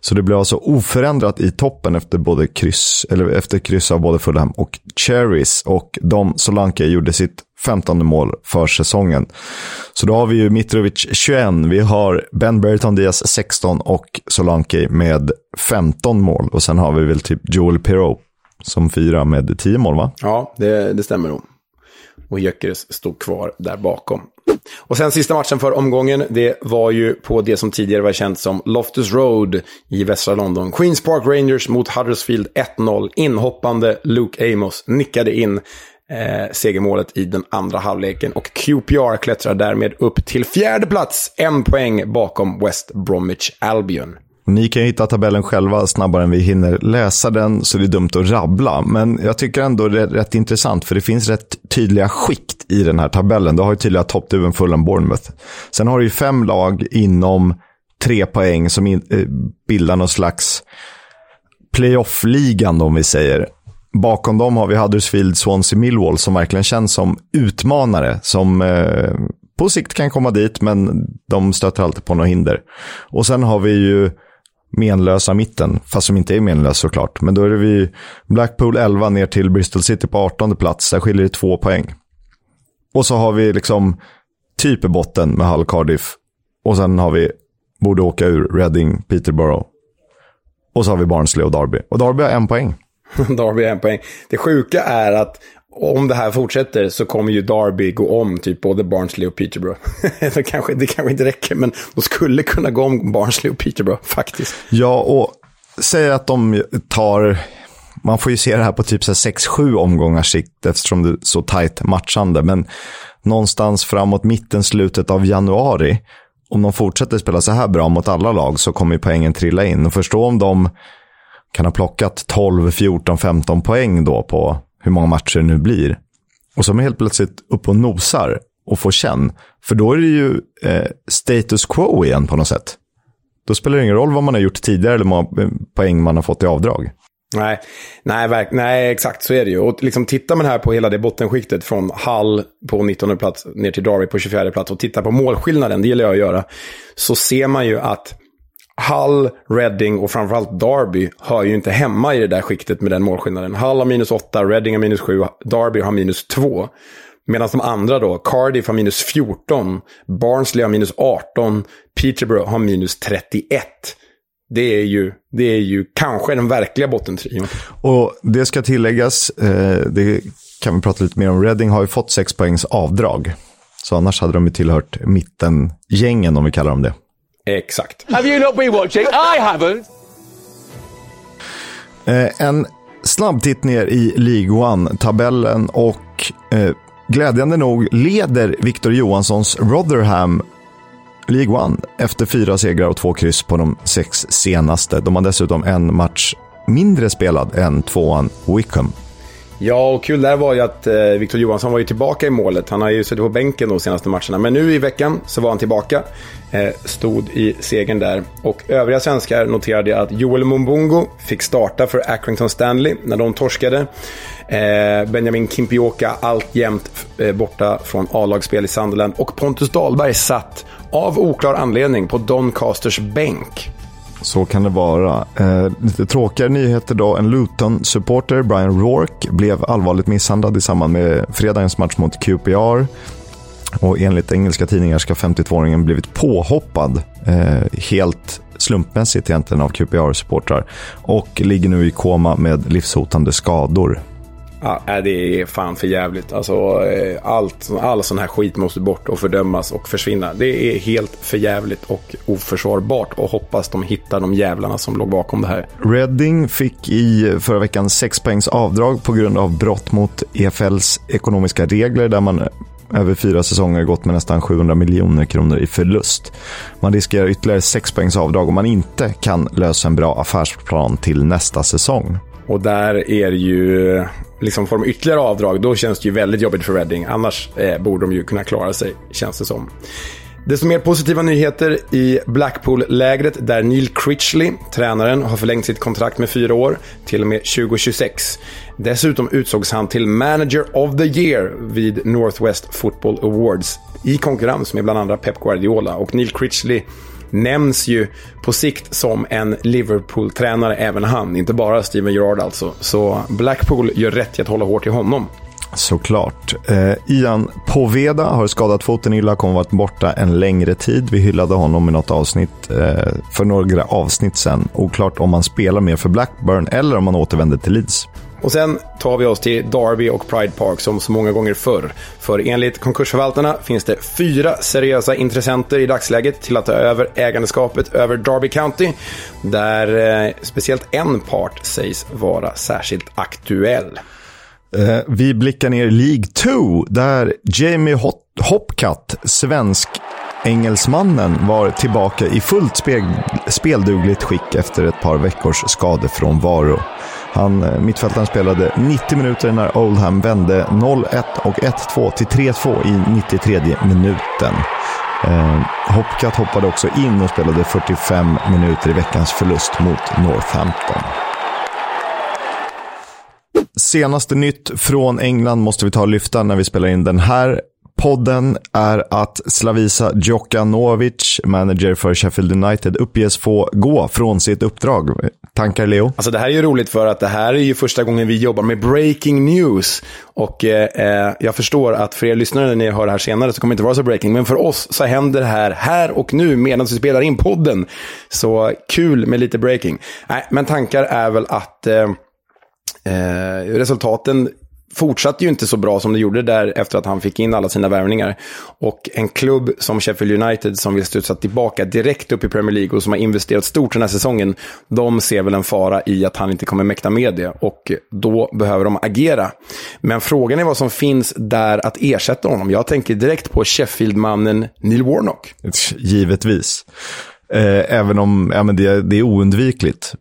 Så det blev alltså oförändrat i toppen efter, både kryss, eller efter kryss av både Fulham och Cherries. Och de, Solanke, gjorde sitt 15 mål för säsongen. Så då har vi ju Mitrovic 21, vi har Ben Berton Diaz 16 och Solanke med 15 mål. Och sen har vi väl typ Joel Pirou som fyra med 10 mål va? Ja, det, det stämmer nog. Och Gyökeres stod kvar där bakom. Och sen sista matchen för omgången, det var ju på det som tidigare var känt som Loftus Road i västra London. Queens Park Rangers mot Huddersfield 1-0. Inhoppande Luke Amos nickade in eh, segermålet i den andra halvleken. Och QPR klättrar därmed upp till fjärde plats, en poäng bakom West Bromwich Albion. Ni kan ju hitta tabellen själva snabbare än vi hinner läsa den, så det är dumt att rabbla. Men jag tycker ändå det är rätt intressant, för det finns rätt tydliga skikt i den här tabellen. Du har ju tydliga toppduven Fulham Bournemouth. Sen har du ju fem lag inom tre poäng som in, eh, bildar någon slags playoff-ligan, om vi säger. Bakom dem har vi Huddersfield, Swansea, Millwall som verkligen känns som utmanare. Som eh, på sikt kan komma dit, men de stöter alltid på något hinder. Och sen har vi ju menlösa mitten, fast som inte är menlös såklart. Men då är det vi Blackpool 11 ner till Bristol City på 18 plats. Där skiljer det två poäng. Och så har vi liksom typ i botten med Hull Cardiff. Och sen har vi, borde åka ur, Reading, Peterborough. Och så har vi Barnsley och Derby. Och Derby har en poäng. Derby har en poäng. Det sjuka är att om det här fortsätter så kommer ju Derby gå om typ både Barnsley och Peterborough. det, kanske, det kanske inte räcker, men de skulle kunna gå om Barnsley och Peterborough faktiskt. Ja, och säg att de tar... Man får ju se det här på typ 6-7 omgångars sikt eftersom det är så tajt matchande. Men någonstans framåt mitten, slutet av januari, om de fortsätter spela så här bra mot alla lag så kommer ju poängen trilla in. Och förstå om de kan ha plockat 12, 14, 15 poäng då på hur många matcher det nu blir. Och så är man helt plötsligt upp och nosar och får känn. För då är det ju eh, status quo igen på något sätt. Då spelar det ingen roll vad man har gjort tidigare eller hur många eh, poäng man har fått i avdrag. Nej, nej, verk, nej, exakt så är det ju. Och liksom tittar man här på hela det bottenskiktet från Hall på 19 plats ner till Darby på 24 plats och tittar på målskillnaden, det gillar jag att göra, så ser man ju att Hull, Reading och framförallt Derby hör ju inte hemma i det där skiktet med den målskillnaden. Hull har minus 8, Reading har minus 7, Derby har minus 2. Medan de andra då, Cardiff har minus 14, Barnsley har minus 18, Peterborough har minus 31. Det är ju, det är ju kanske den verkliga bottentrion. Och det ska tilläggas, eh, det kan vi prata lite mer om, Reading har ju fått 6 poängs avdrag. Så annars hade de ju tillhört mittengängen om vi kallar dem det. Exakt. Have you not been watching? I haven't! Eh, en snabb titt ner i League One-tabellen och eh, glädjande nog leder Victor Johanssons Rotherham League One efter fyra segrar och två kryss på de sex senaste. De har dessutom en match mindre spelad än tvåan Wickham. Ja, och kul där var ju att eh, Victor Johansson var ju tillbaka i målet. Han har ju suttit på bänken de senaste matcherna. Men nu i veckan så var han tillbaka. Eh, stod i segern där. Och övriga svenskar noterade att Joel Mumbungo fick starta för Accrington Stanley när de torskade. Eh, Benjamin Kimpioka alltjämt eh, borta från A-lagsspel i Sunderland. Och Pontus Dahlberg satt av oklar anledning på Doncasters bänk. Så kan det vara. Eh, lite tråkigare nyheter då. En Luton-supporter, Brian Rourke, blev allvarligt misshandlad i samband med fredagens match mot QPR. Och enligt engelska tidningar ska 52-åringen blivit påhoppad eh, helt slumpmässigt egentligen av QPR-supportrar och ligger nu i koma med livshotande skador. Ja, det är fan för jävligt. Alltså, eh, allt, all sån här skit måste bort och fördömas och försvinna. Det är helt för jävligt och oförsvarbart och hoppas de hittar de jävlarna som låg bakom det här. Reading fick i förra veckan 6 poängs avdrag på grund av brott mot EFLs ekonomiska regler där man över fyra säsonger gått med nästan 700 miljoner kronor i förlust. Man riskerar ytterligare 6 poängs avdrag om man inte kan lösa en bra affärsplan till nästa säsong. Och där är det ju, liksom får de ytterligare avdrag, då känns det ju väldigt jobbigt för Reading. Annars eh, borde de ju kunna klara sig, känns det som. Desto mer positiva nyheter i Blackpool-lägret där Neil Critchley, tränaren, har förlängt sitt kontrakt med fyra år till och med 2026. Dessutom utsågs han till Manager of the Year vid Northwest Football Awards i konkurrens med bland andra Pep Guardiola. Och Neil Critchley nämns ju på sikt som en Liverpool-tränare, även han. Inte bara Steven Gerrard alltså. Så Blackpool gör rätt i att hålla hårt i honom. Såklart. Eh, Ian Poveda har skadat foten illa, kommer varit borta en längre tid. Vi hyllade honom i något avsnitt eh, för några avsnitt sedan. Oklart om han spelar mer för Blackburn eller om han återvänder till Leeds. Och sen tar vi oss till Derby och Pride Park som så många gånger förr. För enligt konkursförvaltarna finns det fyra seriösa intressenter i dagsläget till att ta över ägandeskapet över Derby County. Där eh, speciellt en part sägs vara särskilt aktuell. Eh, vi blickar ner i League 2 där Jamie Hot Hopcat, svensk engelsmannen var tillbaka i fullt speldugligt skick efter ett par veckors skadefrånvaro. Han, eh, mittfältaren spelade 90 minuter när Oldham vände 0-1 och 1-2 till 3-2 i 93 minuten. Eh, Hopcat hoppade också in och spelade 45 minuter i veckans förlust mot Northampton. Senaste nytt från England måste vi ta och lyfta när vi spelar in den här podden är att Slavisa Djokanovic, manager för Sheffield United, uppges få gå från sitt uppdrag. Tankar Leo? Alltså det här är ju roligt för att det här är ju första gången vi jobbar med breaking news. Och eh, eh, jag förstår att för er lyssnare när ni hör det här senare så kommer det inte vara så breaking. Men för oss så händer det här här och nu medan vi spelar in podden. Så kul med lite breaking. Nej, men tankar är väl att eh, Eh, resultaten fortsatte ju inte så bra som det gjorde där efter att han fick in alla sina värvningar. Och en klubb som Sheffield United som vill studsa tillbaka direkt upp i Premier League och som har investerat stort den här säsongen, de ser väl en fara i att han inte kommer mäkta med det. Och då behöver de agera. Men frågan är vad som finns där att ersätta honom. Jag tänker direkt på Sheffield-mannen Neil Warnock. Givetvis. Eh, även om ja, men det, det är oundvikligt.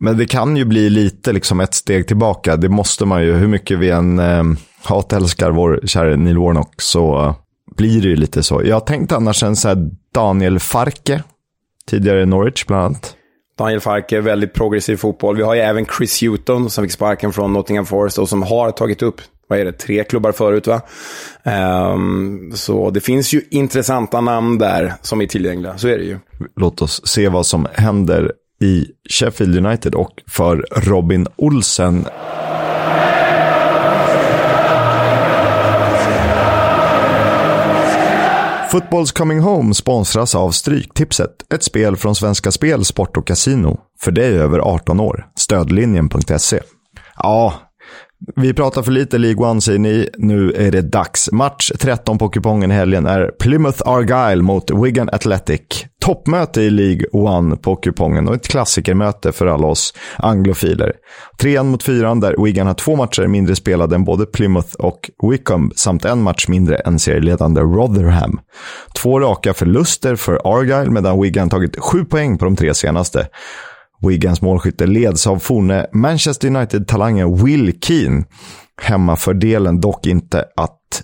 Men det kan ju bli lite liksom ett steg tillbaka. Det måste man ju. Hur mycket vi än eh, hatälskar vår kära Neil Warnock så blir det ju lite så. Jag tänkte annars en så här Daniel Farke, tidigare i Norwich bland annat. Daniel Farke, väldigt progressiv fotboll. Vi har ju även Chris Hewton som fick sparken från Nottingham Forest och som har tagit upp vad är det, tre klubbar förut va? Um, så det finns ju intressanta namn där som är tillgängliga, så är det ju. Låt oss se vad som händer i Sheffield United och för Robin Olsen. Footballs Coming Home sponsras av Stryktipset, ett spel från Svenska Spel, Sport och Casino. För dig över 18 år. Stödlinjen.se. Ja, vi pratar för lite League One säger ni. Nu är det dags. Match 13 på kupongen i helgen är Plymouth Argyle mot Wigan Athletic. Toppmöte i League One på kupongen och ett klassikermöte för alla oss anglofiler. Trean mot fyran där Wigan har två matcher mindre spelade än både Plymouth och Wickham samt en match mindre än serieledande Rotherham. Två raka förluster för Argyle medan Wigan tagit sju poäng på de tre senaste. Wiggans målskytte leds av forne Manchester United-talangen Will Keane. Hemmafördelen dock inte att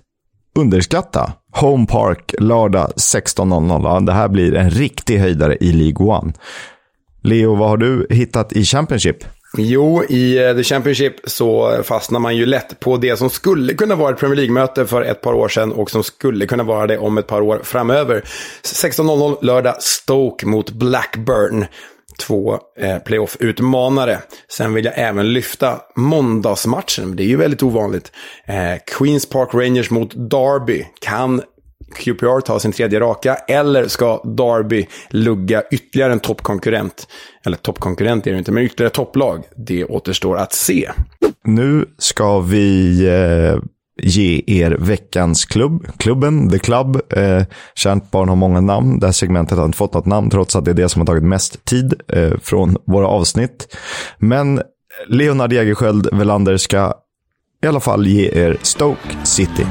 underskatta. Home Park, lördag 16.00. det här blir en riktig höjdare i League One. Leo, vad har du hittat i Championship? Jo, i eh, The Championship så fastnar man ju lätt på det som skulle kunna vara ett Premier League-möte för ett par år sedan och som skulle kunna vara det om ett par år framöver. 16.00 lördag, Stoke mot Blackburn två eh, playoff-utmanare. Sen vill jag även lyfta måndagsmatchen, det är ju väldigt ovanligt. Eh, Queens Park Rangers mot Derby. Kan QPR ta sin tredje raka eller ska Derby lugga ytterligare en toppkonkurrent? Eller toppkonkurrent är det inte, men ytterligare topplag. Det återstår att se. Nu ska vi eh, ge er veckans klubb. Klubben, The Club. Eh, kärt barn har många namn. Det här segmentet har inte fått något namn trots att det är det som har tagit mest tid eh, från våra avsnitt. Men Leonard Jägerskiöld Velander ska i alla fall ge er Stoke City.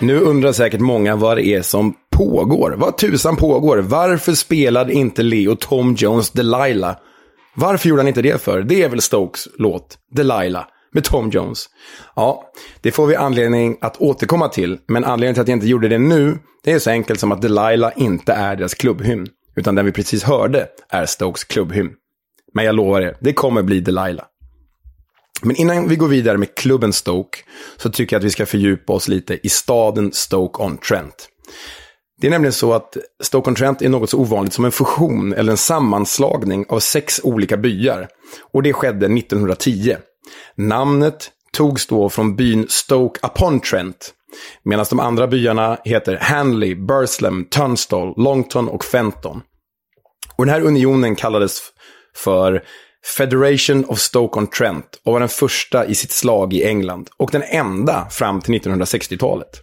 Nu undrar säkert många vad det är som pågår. Vad tusan pågår? Varför spelade inte Leo Tom Jones Delilah? Varför gjorde han inte det för? Det är väl Stokes låt, Delilah, med Tom Jones. Ja, det får vi anledning att återkomma till. Men anledningen till att jag inte gjorde det nu, det är så enkelt som att Delilah inte är deras klubbhymn. Utan den vi precis hörde är Stokes klubbhymn. Men jag lovar er, det kommer bli Delilah. Men innan vi går vidare med klubben Stoke så tycker jag att vi ska fördjupa oss lite i staden Stoke-on-Trent. Det är nämligen så att Stoke-on-Trent är något så ovanligt som en fusion eller en sammanslagning av sex olika byar. Och det skedde 1910. Namnet togs då från byn Stoke-upon-Trent. Medan de andra byarna heter Hanley, Burslem, Tunstall, Longton och Fenton. Och den här unionen kallades för Federation of Stoke-on-Trent och var den första i sitt slag i England och den enda fram till 1960-talet.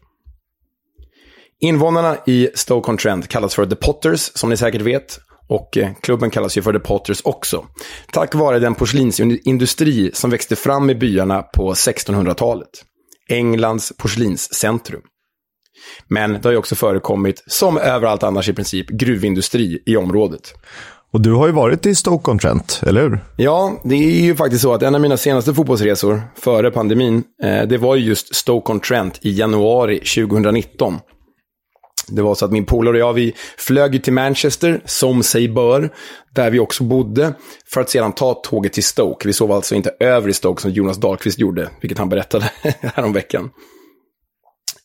Invånarna i Stoke-on-Trent kallas för The Potters, som ni säkert vet. Och eh, klubben kallas ju för The Potters också. Tack vare den porslinsindustri som växte fram i byarna på 1600-talet. Englands porslinscentrum. Men det har ju också förekommit, som överallt annars i princip, gruvindustri i området. Och du har ju varit i Stoke-on-Trent, eller hur? Ja, det är ju faktiskt så att en av mina senaste fotbollsresor före pandemin, eh, det var ju just Stoke-on-Trent i januari 2019. Det var så att min polare och jag, vi flög till Manchester, som sig bör, där vi också bodde, för att sedan ta tåget till Stoke. Vi sov alltså inte över i Stoke som Jonas Dahlqvist gjorde, vilket han berättade häromveckan.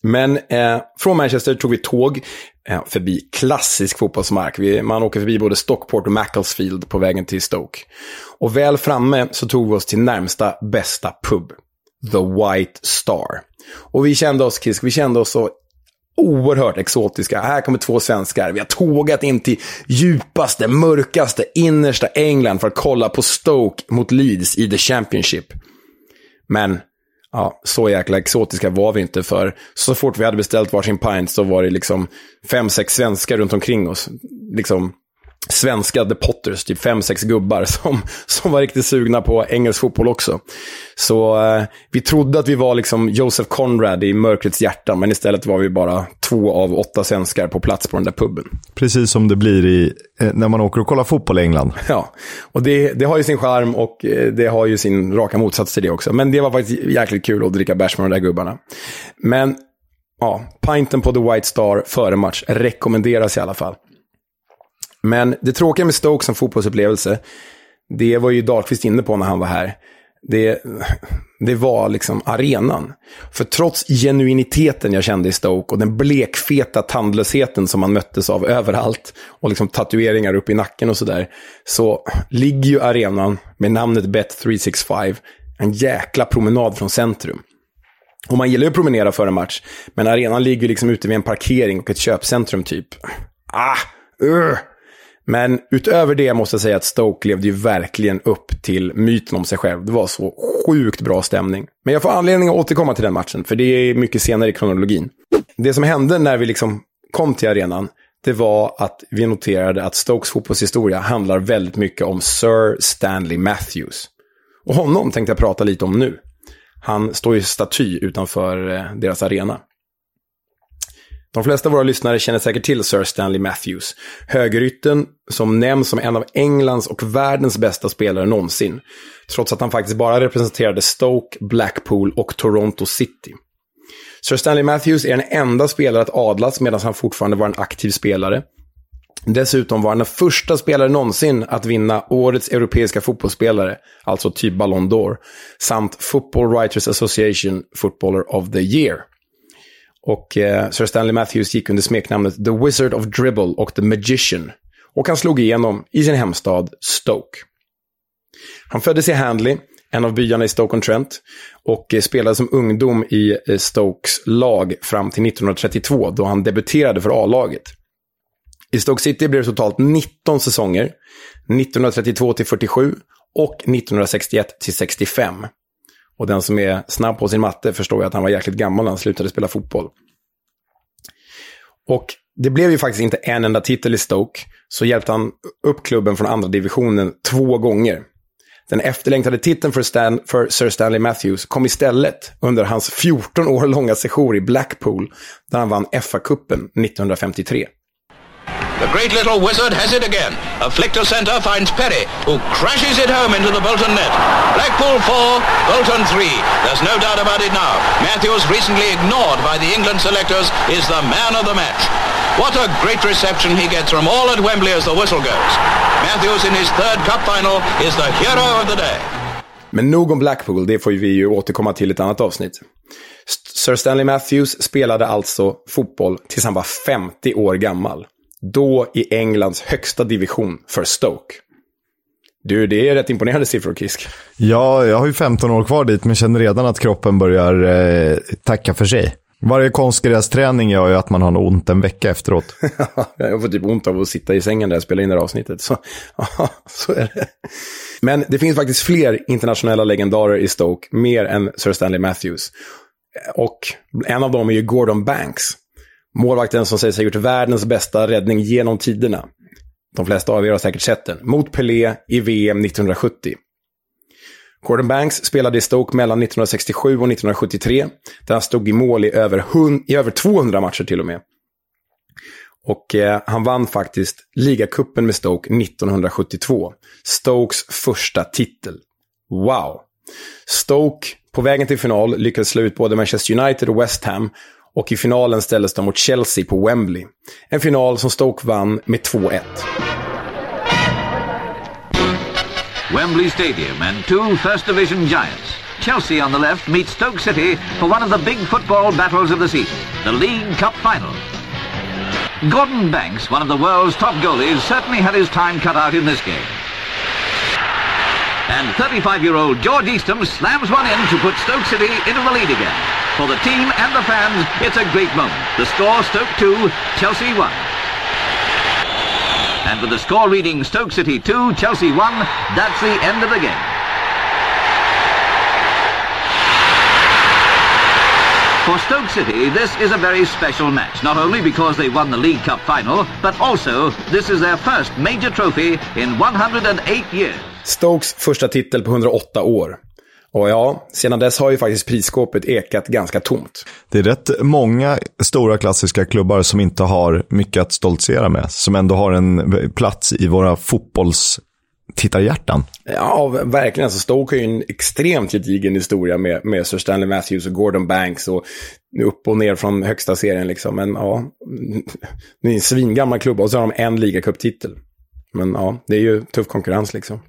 Men eh, från Manchester tog vi tåg Eh, förbi klassisk fotbollsmark. Vi, man åker förbi både Stockport och Macclesfield på vägen till Stoke. Och väl framme så tog vi oss till närmsta bästa pub. The White Star. Och vi kände oss, Kisk, vi kände oss så oerhört exotiska. Här kommer två svenskar. Vi har tågat in till djupaste, mörkaste, innersta England för att kolla på Stoke mot Leeds i The Championship. Men Ja, så jäkla exotiska var vi inte för så fort vi hade beställt varsin pint så var det liksom fem, sex svenskar runt omkring oss. Liksom svenska The Potters, typ fem, sex gubbar som, som var riktigt sugna på engelsk fotboll också. Så eh, vi trodde att vi var liksom Joseph Conrad i Mörkrets hjärta, men istället var vi bara två av åtta svenskar på plats på den där puben. Precis som det blir i, eh, när man åker och kollar fotboll i England. Ja, och det, det har ju sin charm och eh, det har ju sin raka motsats till det också. Men det var faktiskt jäkligt kul att dricka bärs med de där gubbarna. Men ja, pinten på The White Star före match rekommenderas i alla fall. Men det tråkiga med Stoke som fotbollsupplevelse, det var ju Dahlqvist inne på när han var här. Det, det var liksom arenan. För trots genuiniteten jag kände i Stoke och den blekfeta tandlösheten som man möttes av överallt och liksom tatueringar upp i nacken och sådär, så ligger ju arenan med namnet Bet365 en jäkla promenad från centrum. Och man gillar ju att promenera före match, men arenan ligger liksom ute vid en parkering och ett köpcentrum typ. Ah, uh. Men utöver det måste jag säga att Stoke levde ju verkligen upp till myten om sig själv. Det var så sjukt bra stämning. Men jag får anledning att återkomma till den matchen, för det är mycket senare i kronologin. Det som hände när vi liksom kom till arenan, det var att vi noterade att Stokes fotbollshistoria handlar väldigt mycket om Sir Stanley Matthews. Och honom tänkte jag prata lite om nu. Han står ju staty utanför eh, deras arena. De flesta av våra lyssnare känner säkert till Sir Stanley Matthews. Högerytten som nämns som en av Englands och världens bästa spelare någonsin. Trots att han faktiskt bara representerade Stoke, Blackpool och Toronto City. Sir Stanley Matthews är den enda spelare att adlas medan han fortfarande var en aktiv spelare. Dessutom var han den första spelaren någonsin att vinna årets europeiska fotbollsspelare, alltså typ Ballon d'Or, samt Football Writers Association Footballer of the Year. Och eh, Sir Stanley Matthews gick under smeknamnet The Wizard of Dribble och The Magician. Och han slog igenom i sin hemstad Stoke. Han föddes i Handley, en av byarna i Stoke-on-Trent, och eh, spelade som ungdom i eh, Stokes lag fram till 1932 då han debuterade för A-laget. I Stoke City blev det totalt 19 säsonger, 1932 till 47 och 1961 till 65. Och den som är snabb på sin matte förstår ju att han var jäkligt gammal när han slutade spela fotboll. Och det blev ju faktiskt inte en enda titel i Stoke, så hjälpte han upp klubben från andra divisionen två gånger. Den efterlängtade titeln för, Stan, för Sir Stanley Matthews kom istället under hans 14 år långa sejour i Blackpool, där han vann FA-cupen 1953. The great little wizard has it again. A flick to centre finds Perry, who crashes it home into the Bolton net. Blackpool 4, Bolton 3. There's no doubt about it now. Matthews, recently ignored by the England selectors, is the man of the match. What a great reception he gets from all at Wembley as the whistle goes. Matthews in his third cup final is the hero of the day. Men nog om Blackpool, det får vi ju återkomma till ett annat avsnitt. Sir Stanley Matthews spelade alltså fotboll tills han var 50 år gammal. Då i Englands högsta division för Stoke. Du, det är rätt imponerande siffror, Kisk. Ja, jag har ju 15 år kvar dit, men känner redan att kroppen börjar eh, tacka för sig. Varje konstgrästräning gör ju att man har något ont en vecka efteråt. jag får typ ont av att sitta i sängen där jag spelar in det här avsnittet. Så, så är det. Men det finns faktiskt fler internationella legendarer i Stoke, mer än Sir Stanley Matthews. Och en av dem är ju Gordon Banks. Målvakten som sägs ha gjort världens bästa räddning genom tiderna. De flesta av er har säkert sett den. Mot Pelé i VM 1970. Gordon Banks spelade i Stoke mellan 1967 och 1973. Där han stod i mål i över, 100, i över 200 matcher till och med. Och eh, han vann faktiskt ligacupen med Stoke 1972. Stokes första titel. Wow! Stoke, på vägen till final, lyckades slå ut både Manchester United och West Ham och i finalen ställdes de mot Chelsea på Wembley. En final som Stoke vann med 2-1. Wembley Stadium and two First Division giants. Chelsea on the left meets Stoke City for one of the big football battles of the season, the League Cup final. Gordon Banks, one of the world's top goalies, certainly had his time cut out in this game. And 35-year-old George Eastham slams one in to put Stoke City into the lead again. For the team and the fans, it's a great moment. The score, Stoke 2, Chelsea 1. And with the score reading Stoke City 2, Chelsea 1, that's the end of the game. For Stoke City, this is a very special match, not only because they won the League Cup final, but also this is their first major trophy in 108 years. Stokes första titel på 108 år. Och ja, sedan dess har ju faktiskt prisskåpet ekat ganska tomt. Det är rätt många stora klassiska klubbar som inte har mycket att stoltsera med. Som ändå har en plats i våra fotbollstittarhjärtan. Ja, verkligen. Alltså Stoke har ju en extremt gedigen historia med, med Sir Stanley Matthews och Gordon Banks. Och upp och ner från högsta serien liksom. Men ja, det är en svingammal klubb och så har de en ligacuptitel. Men ja, det är ju tuff konkurrens liksom.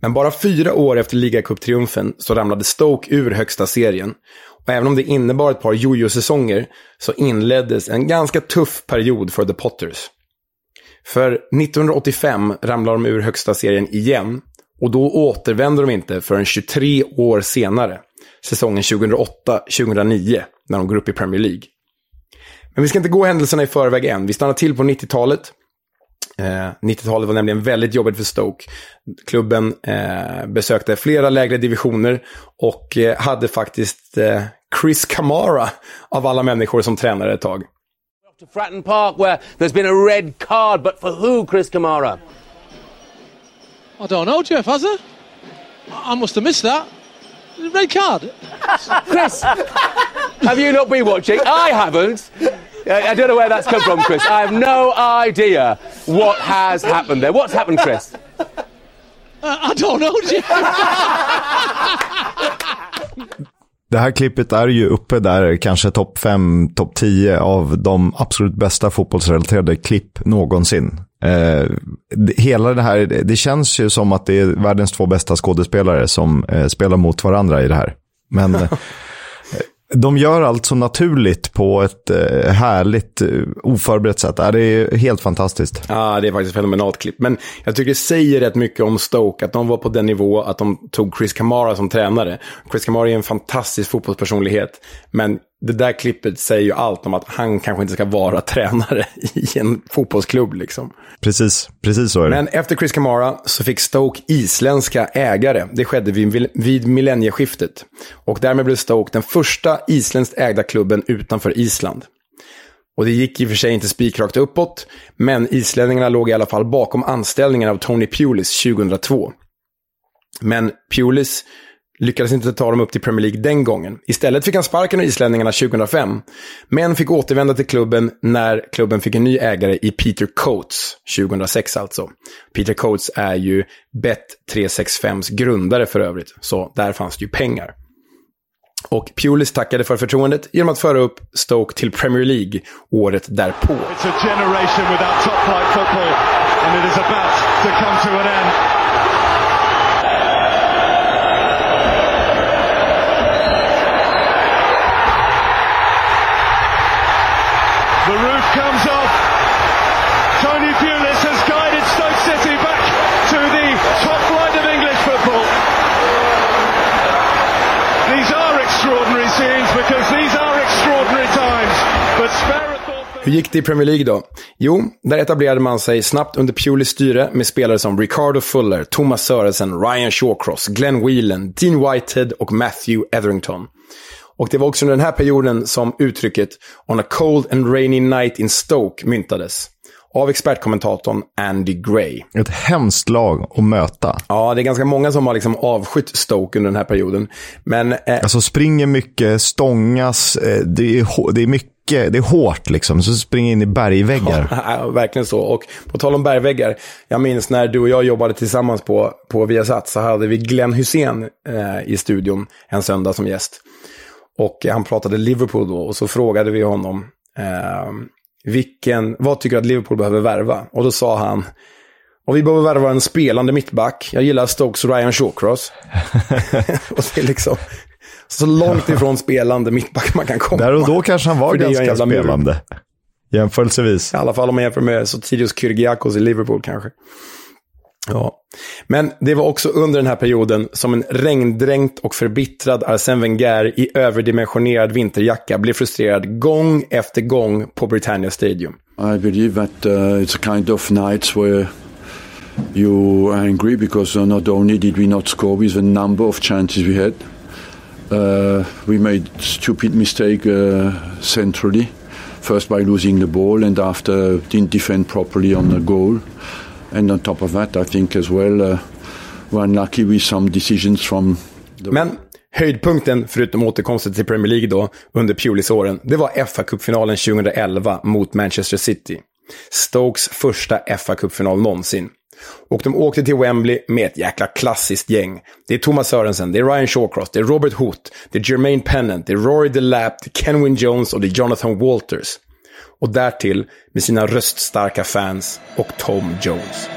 Men bara fyra år efter ligacuptriumfen så ramlade Stoke ur högsta serien. Och även om det innebar ett par jojo-säsonger så inleddes en ganska tuff period för The Potters. För 1985 ramlar de ur högsta serien igen. Och då återvänder de inte förrän 23 år senare. Säsongen 2008-2009 när de går upp i Premier League. Men vi ska inte gå händelserna i förväg än. Vi stannar till på 90-talet. Eh, 90-talet var nämligen väldigt jobbigt för Stoke. Klubben eh, besökte flera lägre divisioner och eh, hade faktiskt eh, Chris Kamara av alla människor som tränare ett tag. To Fratton Park where there's been a red card, but for who, Chris Kamara? I don't know, Jeff, has there? I must have missed that. Red card. Chris, have you not been watching? I haven't. I don't know where that's come from, Chris. I have no idea what has happened there. What's happened, Chris? Uh, I don't know. Det här klippet är ju uppe där, kanske topp 5, topp 10 av de absolut bästa fotbollsrelaterade klipp någonsin. Eh, hela det här, det känns ju som att det är världens två bästa skådespelare som eh, spelar mot varandra i det här. Men de gör allt så naturligt på ett eh, härligt, eh, oförberett sätt. det är helt fantastiskt. Ja, det är faktiskt ett fenomenalt klipp. Men jag tycker det säger rätt mycket om Stoke, att de var på den nivå att de tog Chris Kamara som tränare. Chris Kamara är en fantastisk fotbollspersonlighet, men det där klippet säger ju allt om att han kanske inte ska vara tränare i en fotbollsklubb. Liksom. Precis, precis så är det. Men efter Chris Kamara så fick Stoke isländska ägare. Det skedde vid, vid millennieskiftet. Och därmed blev Stoke den första isländskt ägda klubben utanför Island. Och det gick i och för sig inte spikrakt uppåt, men islänningarna låg i alla fall bakom anställningen av Tony Pulis 2002. Men Pulis lyckades inte ta dem upp till Premier League den gången. Istället fick han sparken av islänningarna 2005. Men fick återvända till klubben när klubben fick en ny ägare i Peter Coates, 2006 alltså. Peter Coates är ju Bet365s grundare för övrigt, så där fanns det ju pengar. Och Pulis tackade för förtroendet genom att föra upp Stoke till Premier League året därpå. It's a generation without top flight football, and it is about to come to an end. The roof comes off. Tony Pulis has guided Stoke City back to the top flight of English football. These are extraordinary scenes because these are extraordinary times. But. Hur gick det i Premier League då? Jo, där etablerade man sig snabbt under Pulis styre med spelare som Ricardo Fuller, Thomas Sörensen, Ryan Shawcross, Glenn Whelan, Dean Whitehead och Matthew Etherington. Och det var också under den här perioden som uttrycket “On a cold and rainy night in Stoke” myntades. Av expertkommentatorn Andy Gray. Ett hemskt lag att möta. Ja, det är ganska många som har liksom avskytt Stoke under den här perioden. Men eh, Alltså springer mycket, stångas, eh, det är, det är mycket, det är hårt liksom. Så springer in i bergväggar. Ja, verkligen så. Och på tal om bergväggar. Jag minns när du och jag jobbade tillsammans på, på Viasat så hade vi Glenn Hussein eh, i studion en söndag som gäst. Och han pratade Liverpool då och så frågade vi honom eh, vilken, vad tycker du att Liverpool behöver värva? Och då sa han, och vi behöver värva en spelande mittback. Jag gillar Stokes och Ryan Shawcross. och det är liksom så långt ifrån spelande mittback man kan komma. Där och då kanske han var ganska mur. spelande. Jämförelsevis. I alla fall om man jämför med Sotirios Kyrgiakos i Liverpool kanske. Ja. Men det var också under den här perioden som en regndränkt och förbittrad Arsène Wenger i överdimensionerad vinterjacka blev frustrerad gång efter gång på Britannia Stadium. I believe that uh, it's a kind of nights where you are angry because uh, not only did we not score with the number of chances we had, uh, we made stupid mistake uh, centrally. First by losing the ball and after didn't defend properly on the goal. And on top of that, I think as well, uh, we're unlucky with some decisions from the Men höjdpunkten, förutom återkomsten till Premier League då, under Pulis-åren, det var FA-cupfinalen 2011 mot Manchester City. Stokes första FA-cupfinal någonsin. Och de åkte till Wembley med ett jäkla klassiskt gäng. Det är Thomas Sörensen, det är Ryan Shawcross, det är Robert Hoot, det är Jermaine Pennant, det är Rory DeLapp, det är Kenwin Jones och det är Jonathan Walters. Och därtill med sina röststarka fans och Tom Jones.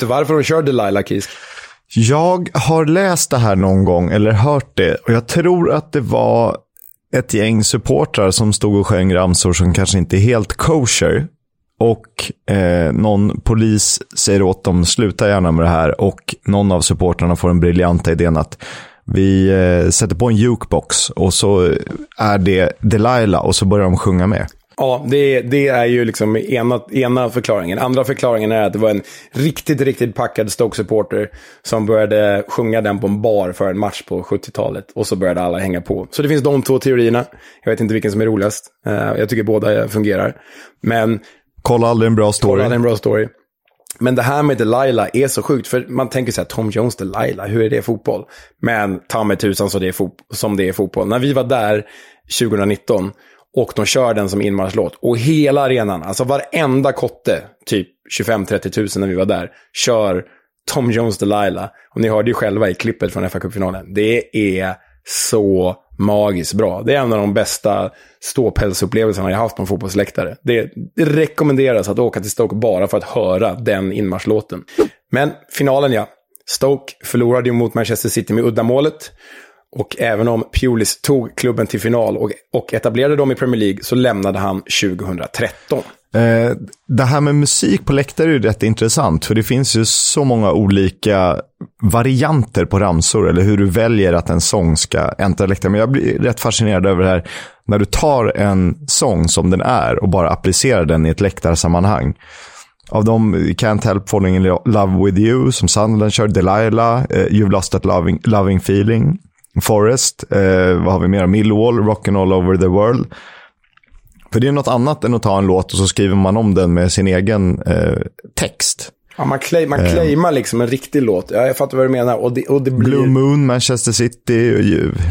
Vet du varför de kör Delilah Keys? Jag har läst det här någon gång, eller hört det. Och jag tror att det var ett gäng supportrar som stod och sjöng ramsor som kanske inte är helt kosher. Och eh, någon polis säger åt dem, sluta gärna med det här. Och någon av supportrarna får den briljanta idén att vi eh, sätter på en jukebox och så är det Delilah och så börjar de sjunga med. Ja, det, det är ju liksom ena, ena förklaringen. Andra förklaringen är att det var en riktigt, riktigt packad Stoke-supporter som började sjunga den på en bar för en match på 70-talet. Och så började alla hänga på. Så det finns de två teorierna. Jag vet inte vilken som är roligast. Eh, jag tycker båda fungerar. Men Kolla aldrig en bra story. kolla, är en bra story. Men det här med Delilah är så sjukt, för man tänker så här, Tom Jones Delilah, hur är det fotboll? Men ta mig tusan så det är fot- som det är fotboll. När vi var där 2019 och de kör den som inmarschlåt och hela arenan, alltså varenda kotte, typ 25-30 000 när vi var där, kör Tom Jones Delilah. Och ni hörde ju själva i klippet från fa Cup-finalen. Det är så magiskt bra. Det är en av de bästa ståpälsupplevelserna jag haft på en fotbollsläktare. Det, det rekommenderas att åka till Stoke bara för att höra den inmarschlåten. Men finalen ja. Stoke förlorade ju mot Manchester City med uddamålet. Och även om Pulis tog klubben till final och, och etablerade dem i Premier League så lämnade han 2013. Eh, det här med musik på läktare är ju rätt intressant, för det finns ju så många olika varianter på ramsor, eller hur du väljer att en sång ska äntra läktaren. Men jag blir rätt fascinerad över det här, när du tar en sång som den är och bara applicerar den i ett läktarsammanhang. Av dem, Can't Help Falling in Love With You, som Sunderland kör, Delilah, eh, You've Lost That Loving, loving Feeling, Forest, eh, vad har vi mer? Millwall, Rockin' All Over The World. För det är något annat än att ta en låt och så skriver man om den med sin egen eh, text. Ja, man, claim, man Eh. claimar liksom en riktig låt. Ja, jag fattar vad du menar. Och det, och det blir... Blue Moon, Manchester City,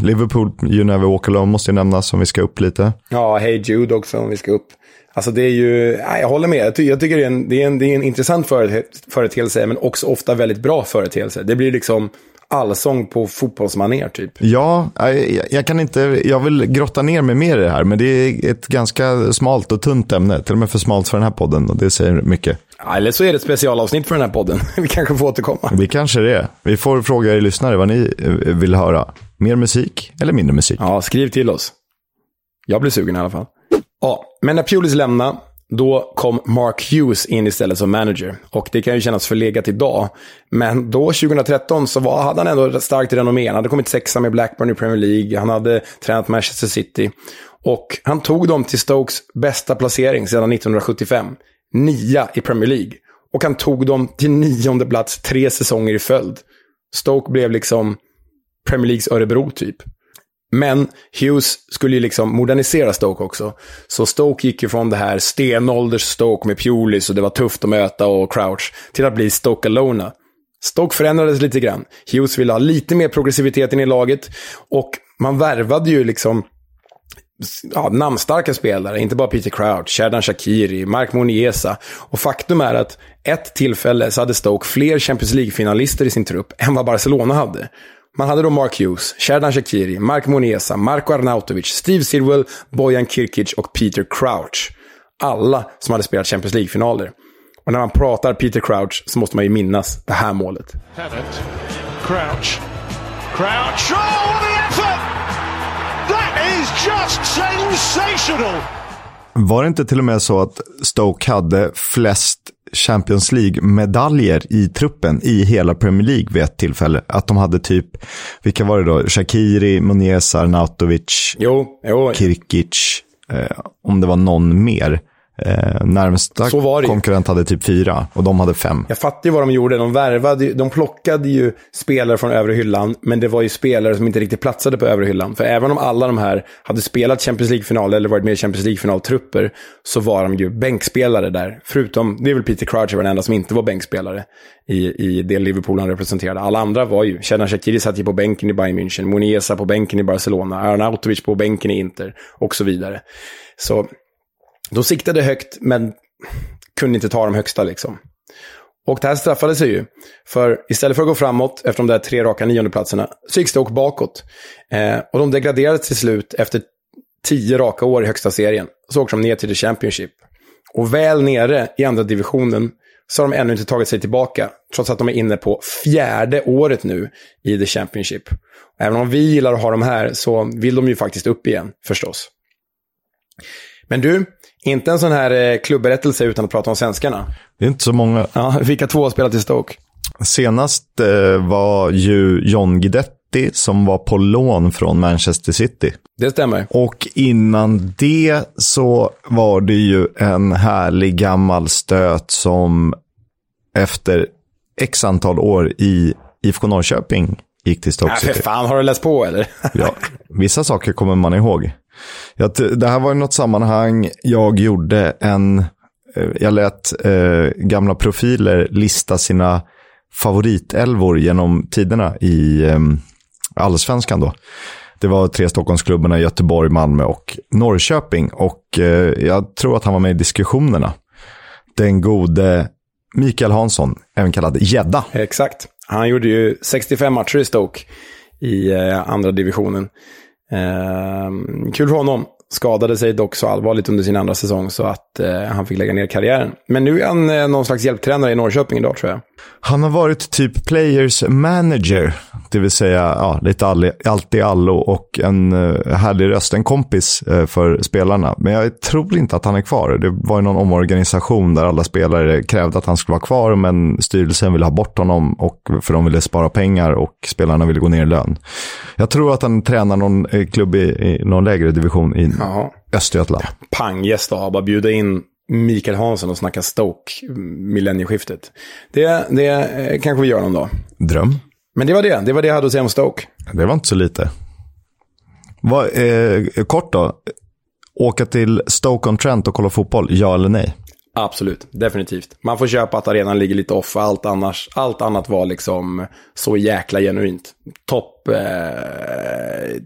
Liverpool, You Never Walk Alone måste ju nämnas om vi ska upp lite. Ja, Hey Jude också om vi ska upp. Alltså det är ju, jag håller med. Jag, ty, jag tycker det är en, det är en, det är en intressant förete- företeelse, men också ofta väldigt bra företeelse. Det blir liksom allsång på fotbollsmanér typ. Ja, jag, kan inte, jag vill grotta ner mig mer i det här, men det är ett ganska smalt och tunt ämne. Till och med för smalt för den här podden och det säger mycket. Eller så är det ett specialavsnitt för den här podden. vi kanske får återkomma. Vi kanske det är. Vi får fråga er lyssnare vad ni eh, vill höra. Mer musik eller mindre musik? Ja, skriv till oss. Jag blir sugen i alla fall. Ja, men när Pulis lämnade, då kom Mark Hughes in istället som manager. Och det kan ju kännas förlegat idag. Men då, 2013, så var, hade han ändå starkt renommé. Han hade kommit sexa med Blackburn i Premier League. Han hade tränat Manchester City. Och han tog dem till Stokes bästa placering sedan 1975. Nia i Premier League. Och han tog dem till nionde plats tre säsonger i följd. Stoke blev liksom Premier Leagues Örebro typ. Men Hughes skulle ju liksom modernisera Stoke också. Så Stoke gick ju från det här stenålders Stoke med Pulis och det var tufft att möta och Crouch till att bli Stoke Alona. Stoke förändrades lite grann. Hughes ville ha lite mer progressivitet in i laget och man värvade ju liksom ja, namnstarka spelare, inte bara Peter Crouch, Sheridan Shakiri, Mark Moniesa. Och faktum är att ett tillfälle så hade Stoke fler Champions League-finalister i sin trupp än vad Barcelona hade. Man hade då Mark Hughes, Sherdan Shakiri, Mark Moniesa, Marko Arnautovic, Steve Sidwell, Bojan Kirkic och Peter Crouch. Alla som hade spelat Champions League-finaler. Och när man pratar Peter Crouch så måste man ju minnas det här målet. Crouch. Crouch. Oh, what an effort! That is just sensational! Var det inte till och med så att Stoke hade flest Champions League-medaljer i truppen i hela Premier League vid ett tillfälle? Att de hade typ, vilka var det då? Shakiri, Muniesa, Arnautovic, Jo, jo. Kirkic, eh, om det var någon mer. Eh, närmsta Så var det ju. konkurrent hade typ fyra och de hade fem. Jag fattar ju vad de gjorde. De värvade ju- de plockade ju spelare från övre hyllan, men det var ju spelare som inte riktigt platsade på övre hyllan. För även om alla de här hade spelat Champions League-final eller varit med i Champions League-finaltrupper, så var de ju bänkspelare där. Förutom, det är väl Peter Crouch var den enda som inte var bänkspelare i, i det Liverpool han representerade. Alla andra var ju, Xherdan Shaqiri satt ju på bänken i Bayern München, Muniesa på bänken i Barcelona, Arnautovic på bänken i Inter och så vidare. Så de siktade högt, men kunde inte ta de högsta liksom. Och det här straffade sig ju. För istället för att gå framåt efter de där tre raka niondeplatserna så gick Stoke bakåt. Eh, och de degraderades till slut efter tio raka år i högsta serien. Så åkte de ner till the Championship. Och väl nere i andra divisionen så har de ännu inte tagit sig tillbaka. Trots att de är inne på fjärde året nu i the Championship. Även om vi gillar att ha dem här så vill de ju faktiskt upp igen, förstås. Men du, inte en sån här eh, klubbberättelse utan att prata om svenskarna. Det är inte så många. Ja, vilka två har spelat i Stoke? Senast eh, var ju John Guidetti som var på lån från Manchester City. Det stämmer. Och innan det så var det ju en härlig gammal stöt som efter x antal år i IFK Norrköping gick till Stoke Ja, för City. fan, har du läst på eller? Ja, vissa saker kommer man ihåg. Jag, det här var i något sammanhang jag gjorde en, eh, jag lät eh, gamla profiler lista sina favoritelvor genom tiderna i eh, allsvenskan då. Det var tre Stockholmsklubbarna, Göteborg, Malmö och Norrköping. Och eh, jag tror att han var med i diskussionerna. Den gode Mikael Hansson, även kallad Gädda. Exakt. Han gjorde ju 65 matcher i Stoke i eh, andra divisionen. Eh, kul för honom. Skadade sig dock så allvarligt under sin andra säsong så att eh, han fick lägga ner karriären. Men nu är han eh, någon slags hjälptränare i Norrköping idag tror jag. Han har varit typ players manager, det vill säga ja, lite all, allt i allo och en eh, härlig röst, en kompis eh, för spelarna. Men jag tror inte att han är kvar. Det var ju någon omorganisation där alla spelare krävde att han skulle vara kvar, men styrelsen ville ha bort honom och, för de ville spara pengar och spelarna ville gå ner i lön. Jag tror att han tränar någon eh, klubb i, i någon lägre division i Jaha. Östergötland. Panggäst då, bara bjuda in Mikael Hansson och snacka Stoke millennieskiftet. Det, det eh, kanske vi gör någon dag. Dröm. Men det var det. Det var det jag hade att säga om Stoke. Det var inte så lite. Vad, eh, kort då. Åka till Stoke-on-Trent och kolla fotboll, ja eller nej? Absolut, definitivt. Man får köpa att arenan ligger lite off. Allt, annars, allt annat var liksom så jäkla genuint. Topp eh,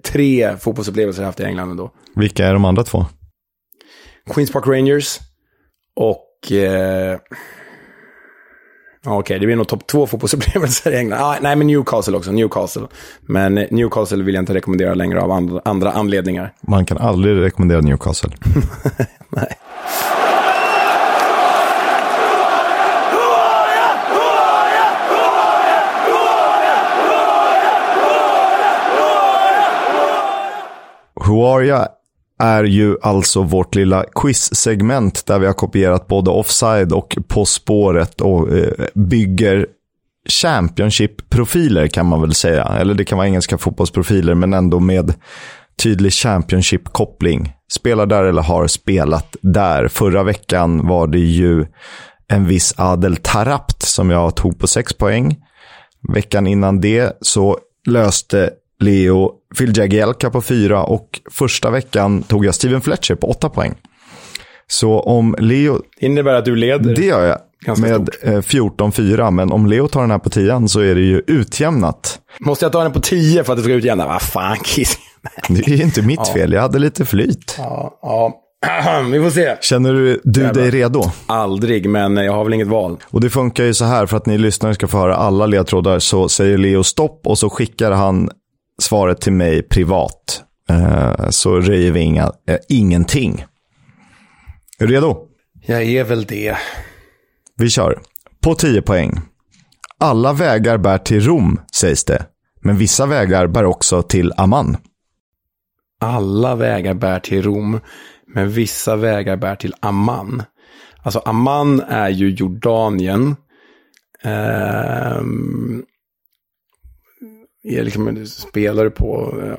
tre fotbollsupplevelser jag haft i England ändå. Vilka är de andra två? Queens Park Rangers och... Eh, Okej, okay, det blir nog topp två fotbollsupplevelser i England. Ah, nej, men Newcastle också. Newcastle. Men Newcastle vill jag inte rekommendera längre av andra, andra anledningar. Man kan aldrig rekommendera Newcastle. nej. Who are ya är ju alltså vårt lilla quiz-segment där vi har kopierat både offside och På spåret och eh, bygger Championship-profiler kan man väl säga. Eller det kan vara engelska fotbollsprofiler men ändå med tydlig Championship-koppling. Spelar där eller har spelat där. Förra veckan var det ju en viss Adel Tarapt som jag tog på sex poäng. Veckan innan det så löste Leo Phil Jagielka på fyra och första veckan tog jag Steven Fletcher på åtta poäng. Så om Leo... Innebär att du leder. Det gör jag. Ganska med 14-4, men om Leo tar den här på tian så är det ju utjämnat. Måste jag ta den på 10 för att det ska utjämna? Vad fan, Kiss. Det är inte mitt fel, jag hade lite flyt. Ja, ja. Vi får se. Känner du, du dig redo? Aldrig, men jag har väl inget val. Och det funkar ju så här, för att ni lyssnare ska få höra alla ledtrådar, så säger Leo stopp och så skickar han svaret till mig privat. Uh, så röjer vi inga, uh, ingenting. Är du redo? Jag är väl det. Vi kör. På 10 poäng. Alla vägar bär till Rom, sägs det. Men vissa vägar bär också till Amman. Alla vägar bär till Rom, men vissa vägar bär till Amman. Alltså Amman är ju Jordanien. Um, är liksom, spelar på eh,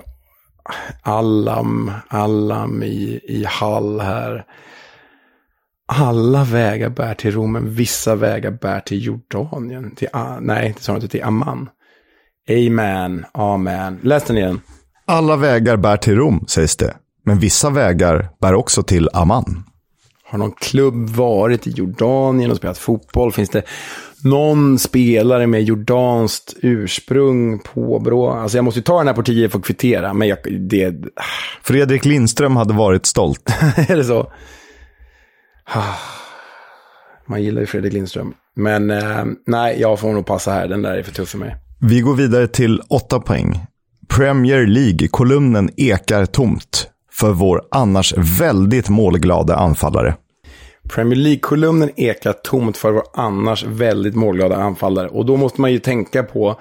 Allam, Allam i, i Hall här. Alla vägar bär till Rom, men vissa vägar bär till Jordanien. Till, nej, det sa inte till Amman. Amen, amen. Läs den igen. Alla vägar bär till Rom, sägs det. Men vissa vägar bär också till Amman. Har någon klubb varit i Jordanien och spelat fotboll? Finns det någon spelare med jordanskt ursprung på Brå? Alltså jag måste ju ta den här på 10 för att kvittera, men jag, det... Fredrik Lindström hade varit stolt. är det så? Man gillar ju Fredrik Lindström. Men eh, nej, jag får nog passa här. Den där är för tuff för mig. Vi går vidare till åtta poäng. Premier League-kolumnen ekar tomt för vår annars väldigt målglada anfallare. Premier League-kolumnen ekar tomt för vår annars väldigt målglada anfallare. Och då måste man ju tänka på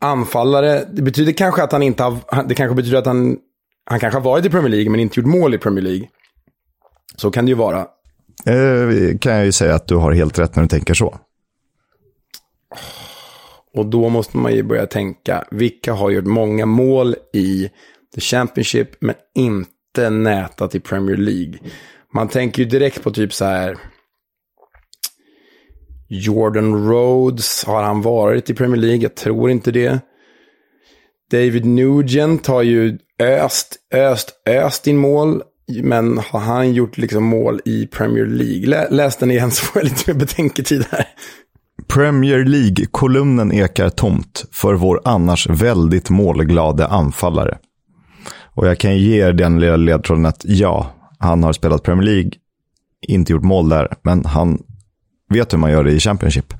anfallare. Det betyder kanske att han inte har... Det kanske betyder att han... Han kanske har varit i Premier League men inte gjort mål i Premier League. Så kan det ju vara. Eh, kan jag ju säga att du har helt rätt när du tänker så. Och då måste man ju börja tänka, vilka har gjort många mål i The Championship men inte nätat i Premier League? Man tänker ju direkt på typ så här. Jordan Rhodes, har han varit i Premier League? Jag tror inte det. David Nugent har ju öst, öst, öst in mål. Men har han gjort liksom mål i Premier League? Läs den igen så får jag lite mer betänketid här. Premier League-kolumnen ekar tomt för vår annars väldigt målglade anfallare. Och jag kan ge er den lilla ledtråden att ja, han har spelat Premier League, inte gjort mål där, men han vet hur man gör det i Championship.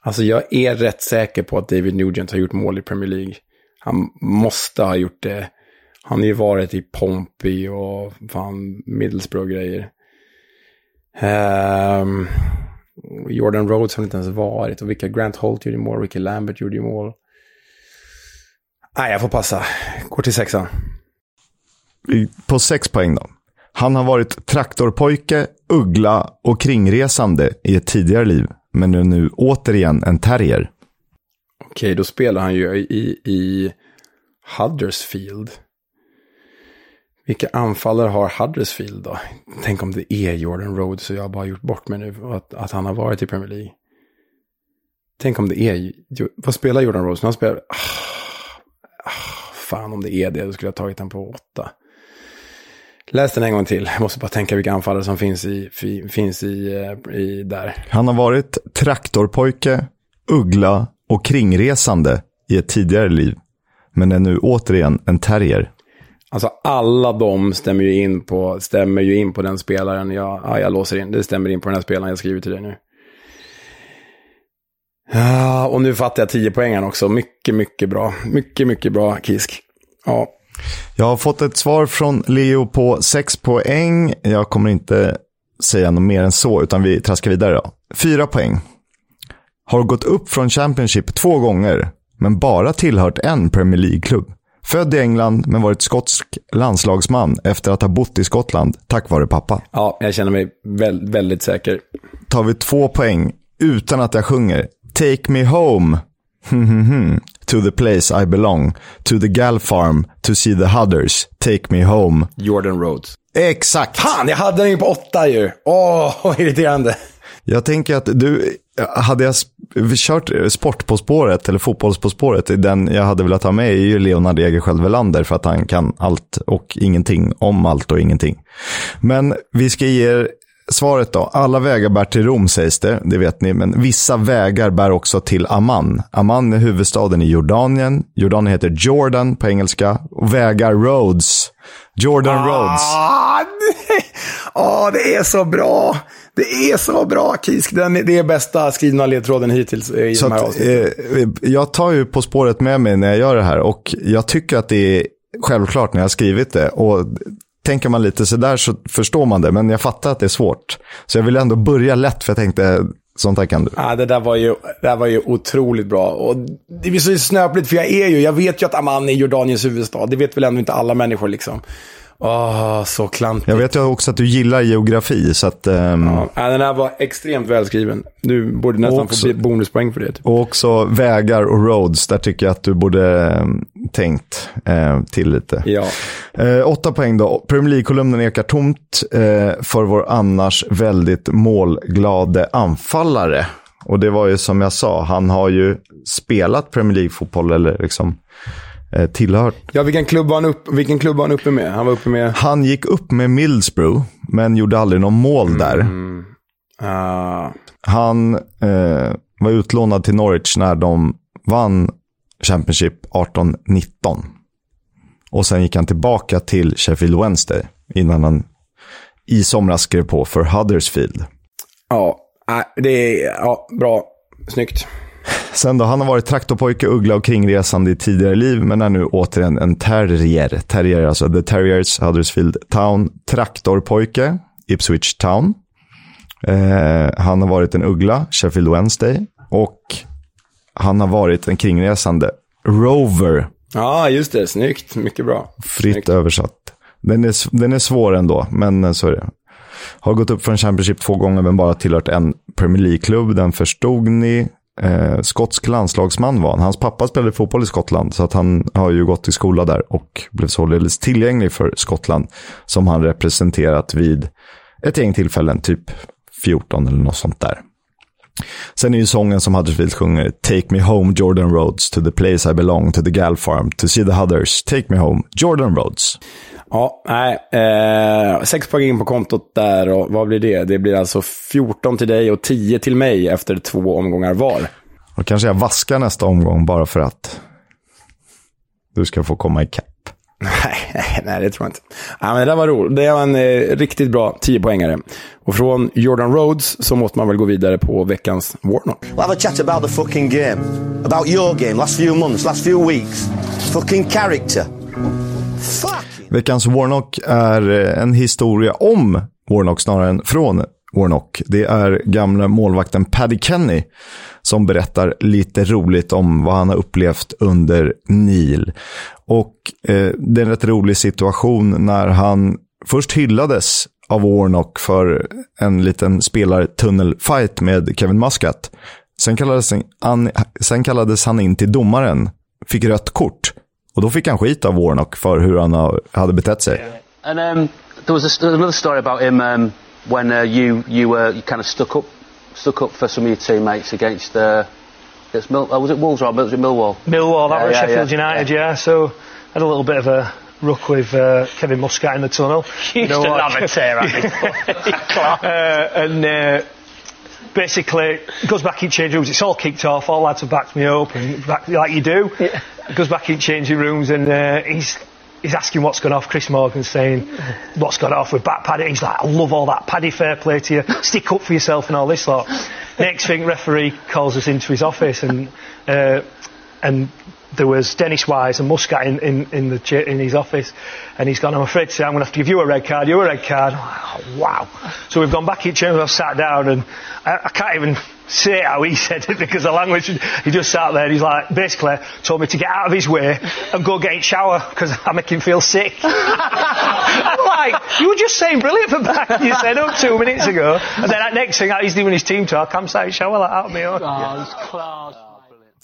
Alltså jag är rätt säker på att David Nugent har gjort mål i Premier League. Han måste ha gjort det. Han har ju varit i Pompey och fan Middlesbrough grejer. Ehm, Jordan Rhodes har inte ens varit. Och vilka Grant Holt gjorde mål, vilka Lambert gjorde mål. Nej, jag får passa. Går till sexan. På sex poäng då. Han har varit traktorpojke, uggla och kringresande i ett tidigare liv, men är nu återigen en terrier. Okej, då spelar han ju i, i Huddersfield. Vilka anfallare har Huddersfield då? Tänk om det är Jordan Rhodes och jag har bara gjort bort mig nu. Att, att han har varit i Premier League. Tänk om det är... Vad spelar Jordan Rhodes? Han spelar... Ah, ah, fan om det är det, då skulle jag tagit den på åtta. Läs den en gång till. Jag måste bara tänka vilka anfallare som finns i, fi, finns i, eh, i där. Han har varit traktorpojke, uggla och kringresande i ett tidigare liv, men är nu återigen en terrier. Alltså alla de stämmer ju in på, stämmer ju in på den spelaren jag, ja, jag låser in. Det stämmer in på den här spelaren jag skriver till dig nu. Ja, och nu fattar jag 10 poängen också. Mycket, mycket bra. Mycket, mycket bra Kisk. Ja, Jag har fått ett svar från Leo på 6 poäng. Jag kommer inte säga något mer än så, utan vi traskar vidare. Då. 4 poäng. Har gått upp från Championship två gånger, men bara tillhört en Premier League-klubb. Född i England, men varit skotsk landslagsman efter att ha bott i Skottland, tack vare pappa. ja jag känner mig väl, väldigt säker. Tar vi två poäng, utan att jag sjunger. Take me home. to the place I belong. To the gal farm. To see the hudders. Take me home. Jordan Rhodes. Exakt. Fan, jag hade den ju på åtta ju. Åh, vad irriterande. Jag tänker att du, hade jag kört sport på spåret eller fotbolls på spåret, den jag hade velat ha med är ju Leonard Egerskiöld Welander för att han kan allt och ingenting om allt och ingenting. Men vi ska ge er svaret då. Alla vägar bär till Rom sägs det, det vet ni, men vissa vägar bär också till Amman. Amman är huvudstaden i Jordanien. Jordanien heter Jordan på engelska och vägar roads. Jordan Roads. Ah, nej. Åh, det är så bra. Det är så bra, Kisk. Den, det är bästa skrivna ledtråden hittills i Så de här att, avsnitten. eh, jag tar ju På spåret med mig när jag gör det här och jag tycker att det är självklart när jag har skrivit det. Och tänker man lite sådär så förstår man det, men jag fattar att det är svårt. Så jag vill ändå börja lätt för jag tänkte, sånt här kan du. Ja, det där var ju, det där var ju otroligt bra. Och det blir så snöpligt, för jag är ju, jag vet ju att Amman är Jordaniens huvudstad. Det vet väl ändå inte alla människor liksom. Åh, så klantigt. Jag vet ju också att du gillar geografi, så att... ehm, Ja, den här var extremt välskriven. Du borde nästan också- få bonuspoäng för det. Typ. Och också vägar och roads, där tycker jag att du borde eh, tänkt eh, till lite. Ja. Eh, åtta poäng då. Premier League-kolumnen ekar tomt eh, för vår annars väldigt målglade anfallare. Och det var ju som jag sa, han har ju spelat Premier League-fotboll eller liksom eh, tillhört. Ja, vilken klubb, var han upp, vilken klubb var han uppe med? Han var uppe med... Han gick upp med Middlesbrough, men gjorde aldrig någon mål där. ah, Han eh, var utlånad till Norwich när de vann Championship 18-19. Och sen gick han tillbaka till Sheffield Wednesday innan han i somras skrev på för Huddersfield. ja, det är ja, bra. Snyggt. Sen då, han har varit traktorpojke, uggla och kringresande i tidigare liv, men är nu återigen en terrier. Terrier, alltså The Terriers, Huddersfield Town. Traktorpojke, Ipswich Town. Eh, han har varit en uggla, Sheffield Wednesday. Och han har varit en kringresande, Rover, Ja, just det. Snyggt. Mycket bra. fritt Snyggt. översatt. Den är, den är svår ändå, men eh, så är det. Har gått upp från Championship två gånger, men bara tillhört en Premier League-klubb. Den förstod ni. Eh, skotsk landslagsman var han. Hans pappa spelade fotboll i Skottland, så att han har ju gått i skola där och blev således tillgänglig för Skottland, som han representerat vid ett gäng tillfällen, typ 14 eller något sånt där. Sen är ju sången som Huddersfield sjunger Take me home Jordan Roads to the place I belong to the gal farm to see the Hudders Take me home Jordan Roads. Ja, nej. Eh, sex poäng in på kontot där och vad blir det? Det blir alltså 14 till dig och 10 till mig efter två omgångar var. Och kanske jag vaskar nästa omgång bara för att du ska få komma ikapp. Nej, nej, det tror jag inte. Ja, men det där var roligt. Det var en eh, riktigt bra 10-poängare. Och från Jordan Rhodes så måste man väl gå vidare på veckans Warnock. We'll have a chat about the fucking game. About your game, last few months, last few weeks. Fucking character. Fuck! Veckans Warnock är eh, en historia om Warnock snarare än från Warnock. Det är gamla målvakten Paddy Kenny som berättar lite roligt om vad han har upplevt under Neil. Och eh, det är en rätt rolig situation när han först hyllades av Warnock för en liten spelartunnelfight med Kevin Muscat. Sen kallades, han, sen kallades han in till domaren, fick rött kort. Och då fick han skit av Warnock för hur han hade betett sig. And um, there was a, another story about him um, when uh, you you were you kind of stuck up stuck up for some of your teammates against uh, against Mill, oh, was it Wolves or was it Millwall? Millwall, that Yeah, was yeah, Sheffield yeah. United, yeah. So had a little bit of a ruck with uh, Kevin Muscat in the tunnel. Used to what- have a tear at me. uh, and uh, basically goes back in change rooms. It's all kicked off. All lads have backed me up, and back, like you do. Goes back in changing rooms, and uh, he's. He's asking what's gone off. Chris Morgan's saying, "What's gone off with back padding?" He's like, "I love all that paddy fair play to you. Stick up for yourself and all this lot." Next thing, referee calls us into his office, and uh, and there was Dennis Wise and Muscat in, in, in, the, in his office, and he's gone, I'm afraid to say I'm going to have to give you a red card, you a red card. Oh, wow. So we've gone back each other, I've sat down, and I, I can't even say how he said it because the language, he just sat there and he's like, basically told me to get out of his way and go get in shower because I make him feel sick. I'm like, you were just saying brilliant for back, you said up two minutes ago. And then that next thing, he's doing his team talk, I'm sat in shower like out of me own. Oh, class.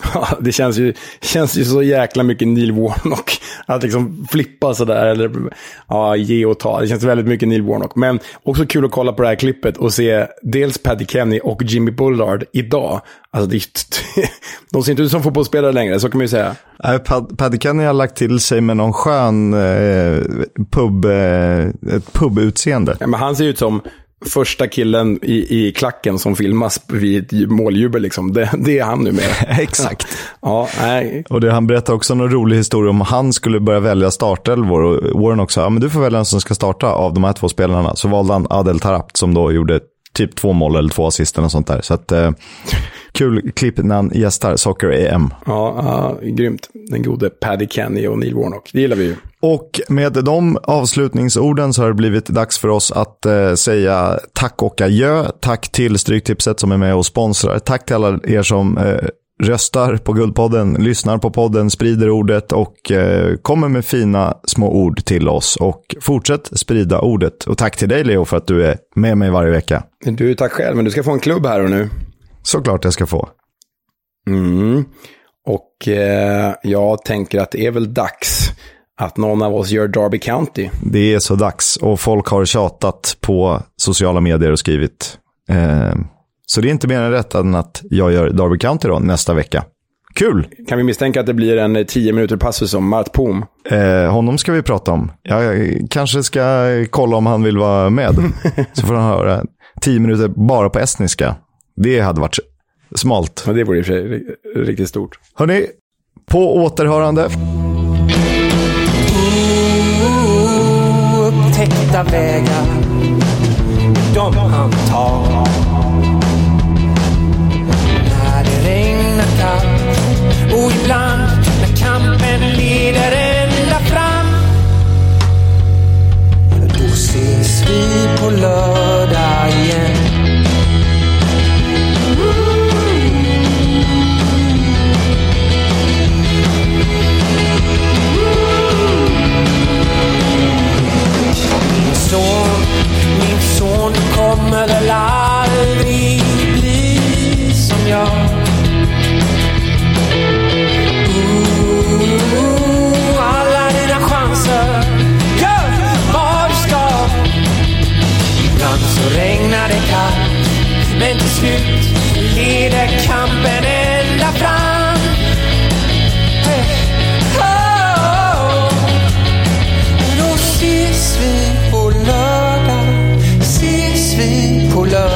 Ja, det känns ju, känns ju så jäkla mycket Neil Warnock. Att liksom flippa sådär, eller ja, ge och ta. Det känns väldigt mycket Neil Warnock. Men också kul att kolla på det här klippet och se dels Paddy Kenny och Jimmy Bullard idag. Alltså, det, de ser inte ut som fotbollsspelare längre, så kan man ju säga. Nej, Pad- Paddy Kenny har lagt till sig med någon skön eh, pub, eh, ett pubutseende. Ja, men han ser ut som första killen i, i klacken som filmas vid måljubel. Liksom. Det, det är han nu med. Exakt. Ja, nej. Och det, han berättar också en rolig historia om han skulle börja välja startelvor. Och Warren också, ja men du får välja vem som ska starta av de här två spelarna. Så valde han Adel Tarabt som då gjorde typ två mål eller två assist och sånt där. Så att, eh, kul klipp när han gästar Soccer-EM. Ja, ja, grymt. Den gode Paddy Kenny och Neil Warnock. Det gillar vi ju. Och med de avslutningsorden så har det blivit dags för oss att eh, säga tack och adjö. Tack till Stryktipset som är med och sponsrar. Tack till alla er som eh, röstar på Guldpodden, lyssnar på podden, sprider ordet och eh, kommer med fina små ord till oss. Och fortsätt sprida ordet. Och tack till dig Leo för att du är med mig varje vecka. Du, tack själv. Men du ska få en klubb här och nu. Såklart jag ska få. Mm. Och eh, jag tänker att det är väl dags att någon av oss gör Derby County. Det är så dags och folk har tjatat på sociala medier och skrivit. Eh, så det är inte mer än rätt än att jag gör Derby County då nästa vecka. Kul! Kan vi misstänka att det blir en eh, 10 minuter passus om Mart Poom? Eh, honom ska vi prata om. Jag kanske ska kolla om han vill vara med. Så får han höra tio minuter bara på estniska. Det hade varit smalt. Ja, det vore i och för sig ri- riktigt stort. Hörni, på återhörande. Upptäckta vägar, de han tar. När det regnar kallt och ibland när kampen leder ända fram. Då ses vi på lördag igen. så regnar det kallt. Men till slut leder kampen ända fram. Hey. Oh, oh, oh. Då ses vi på lördag. Ses vi på lördag.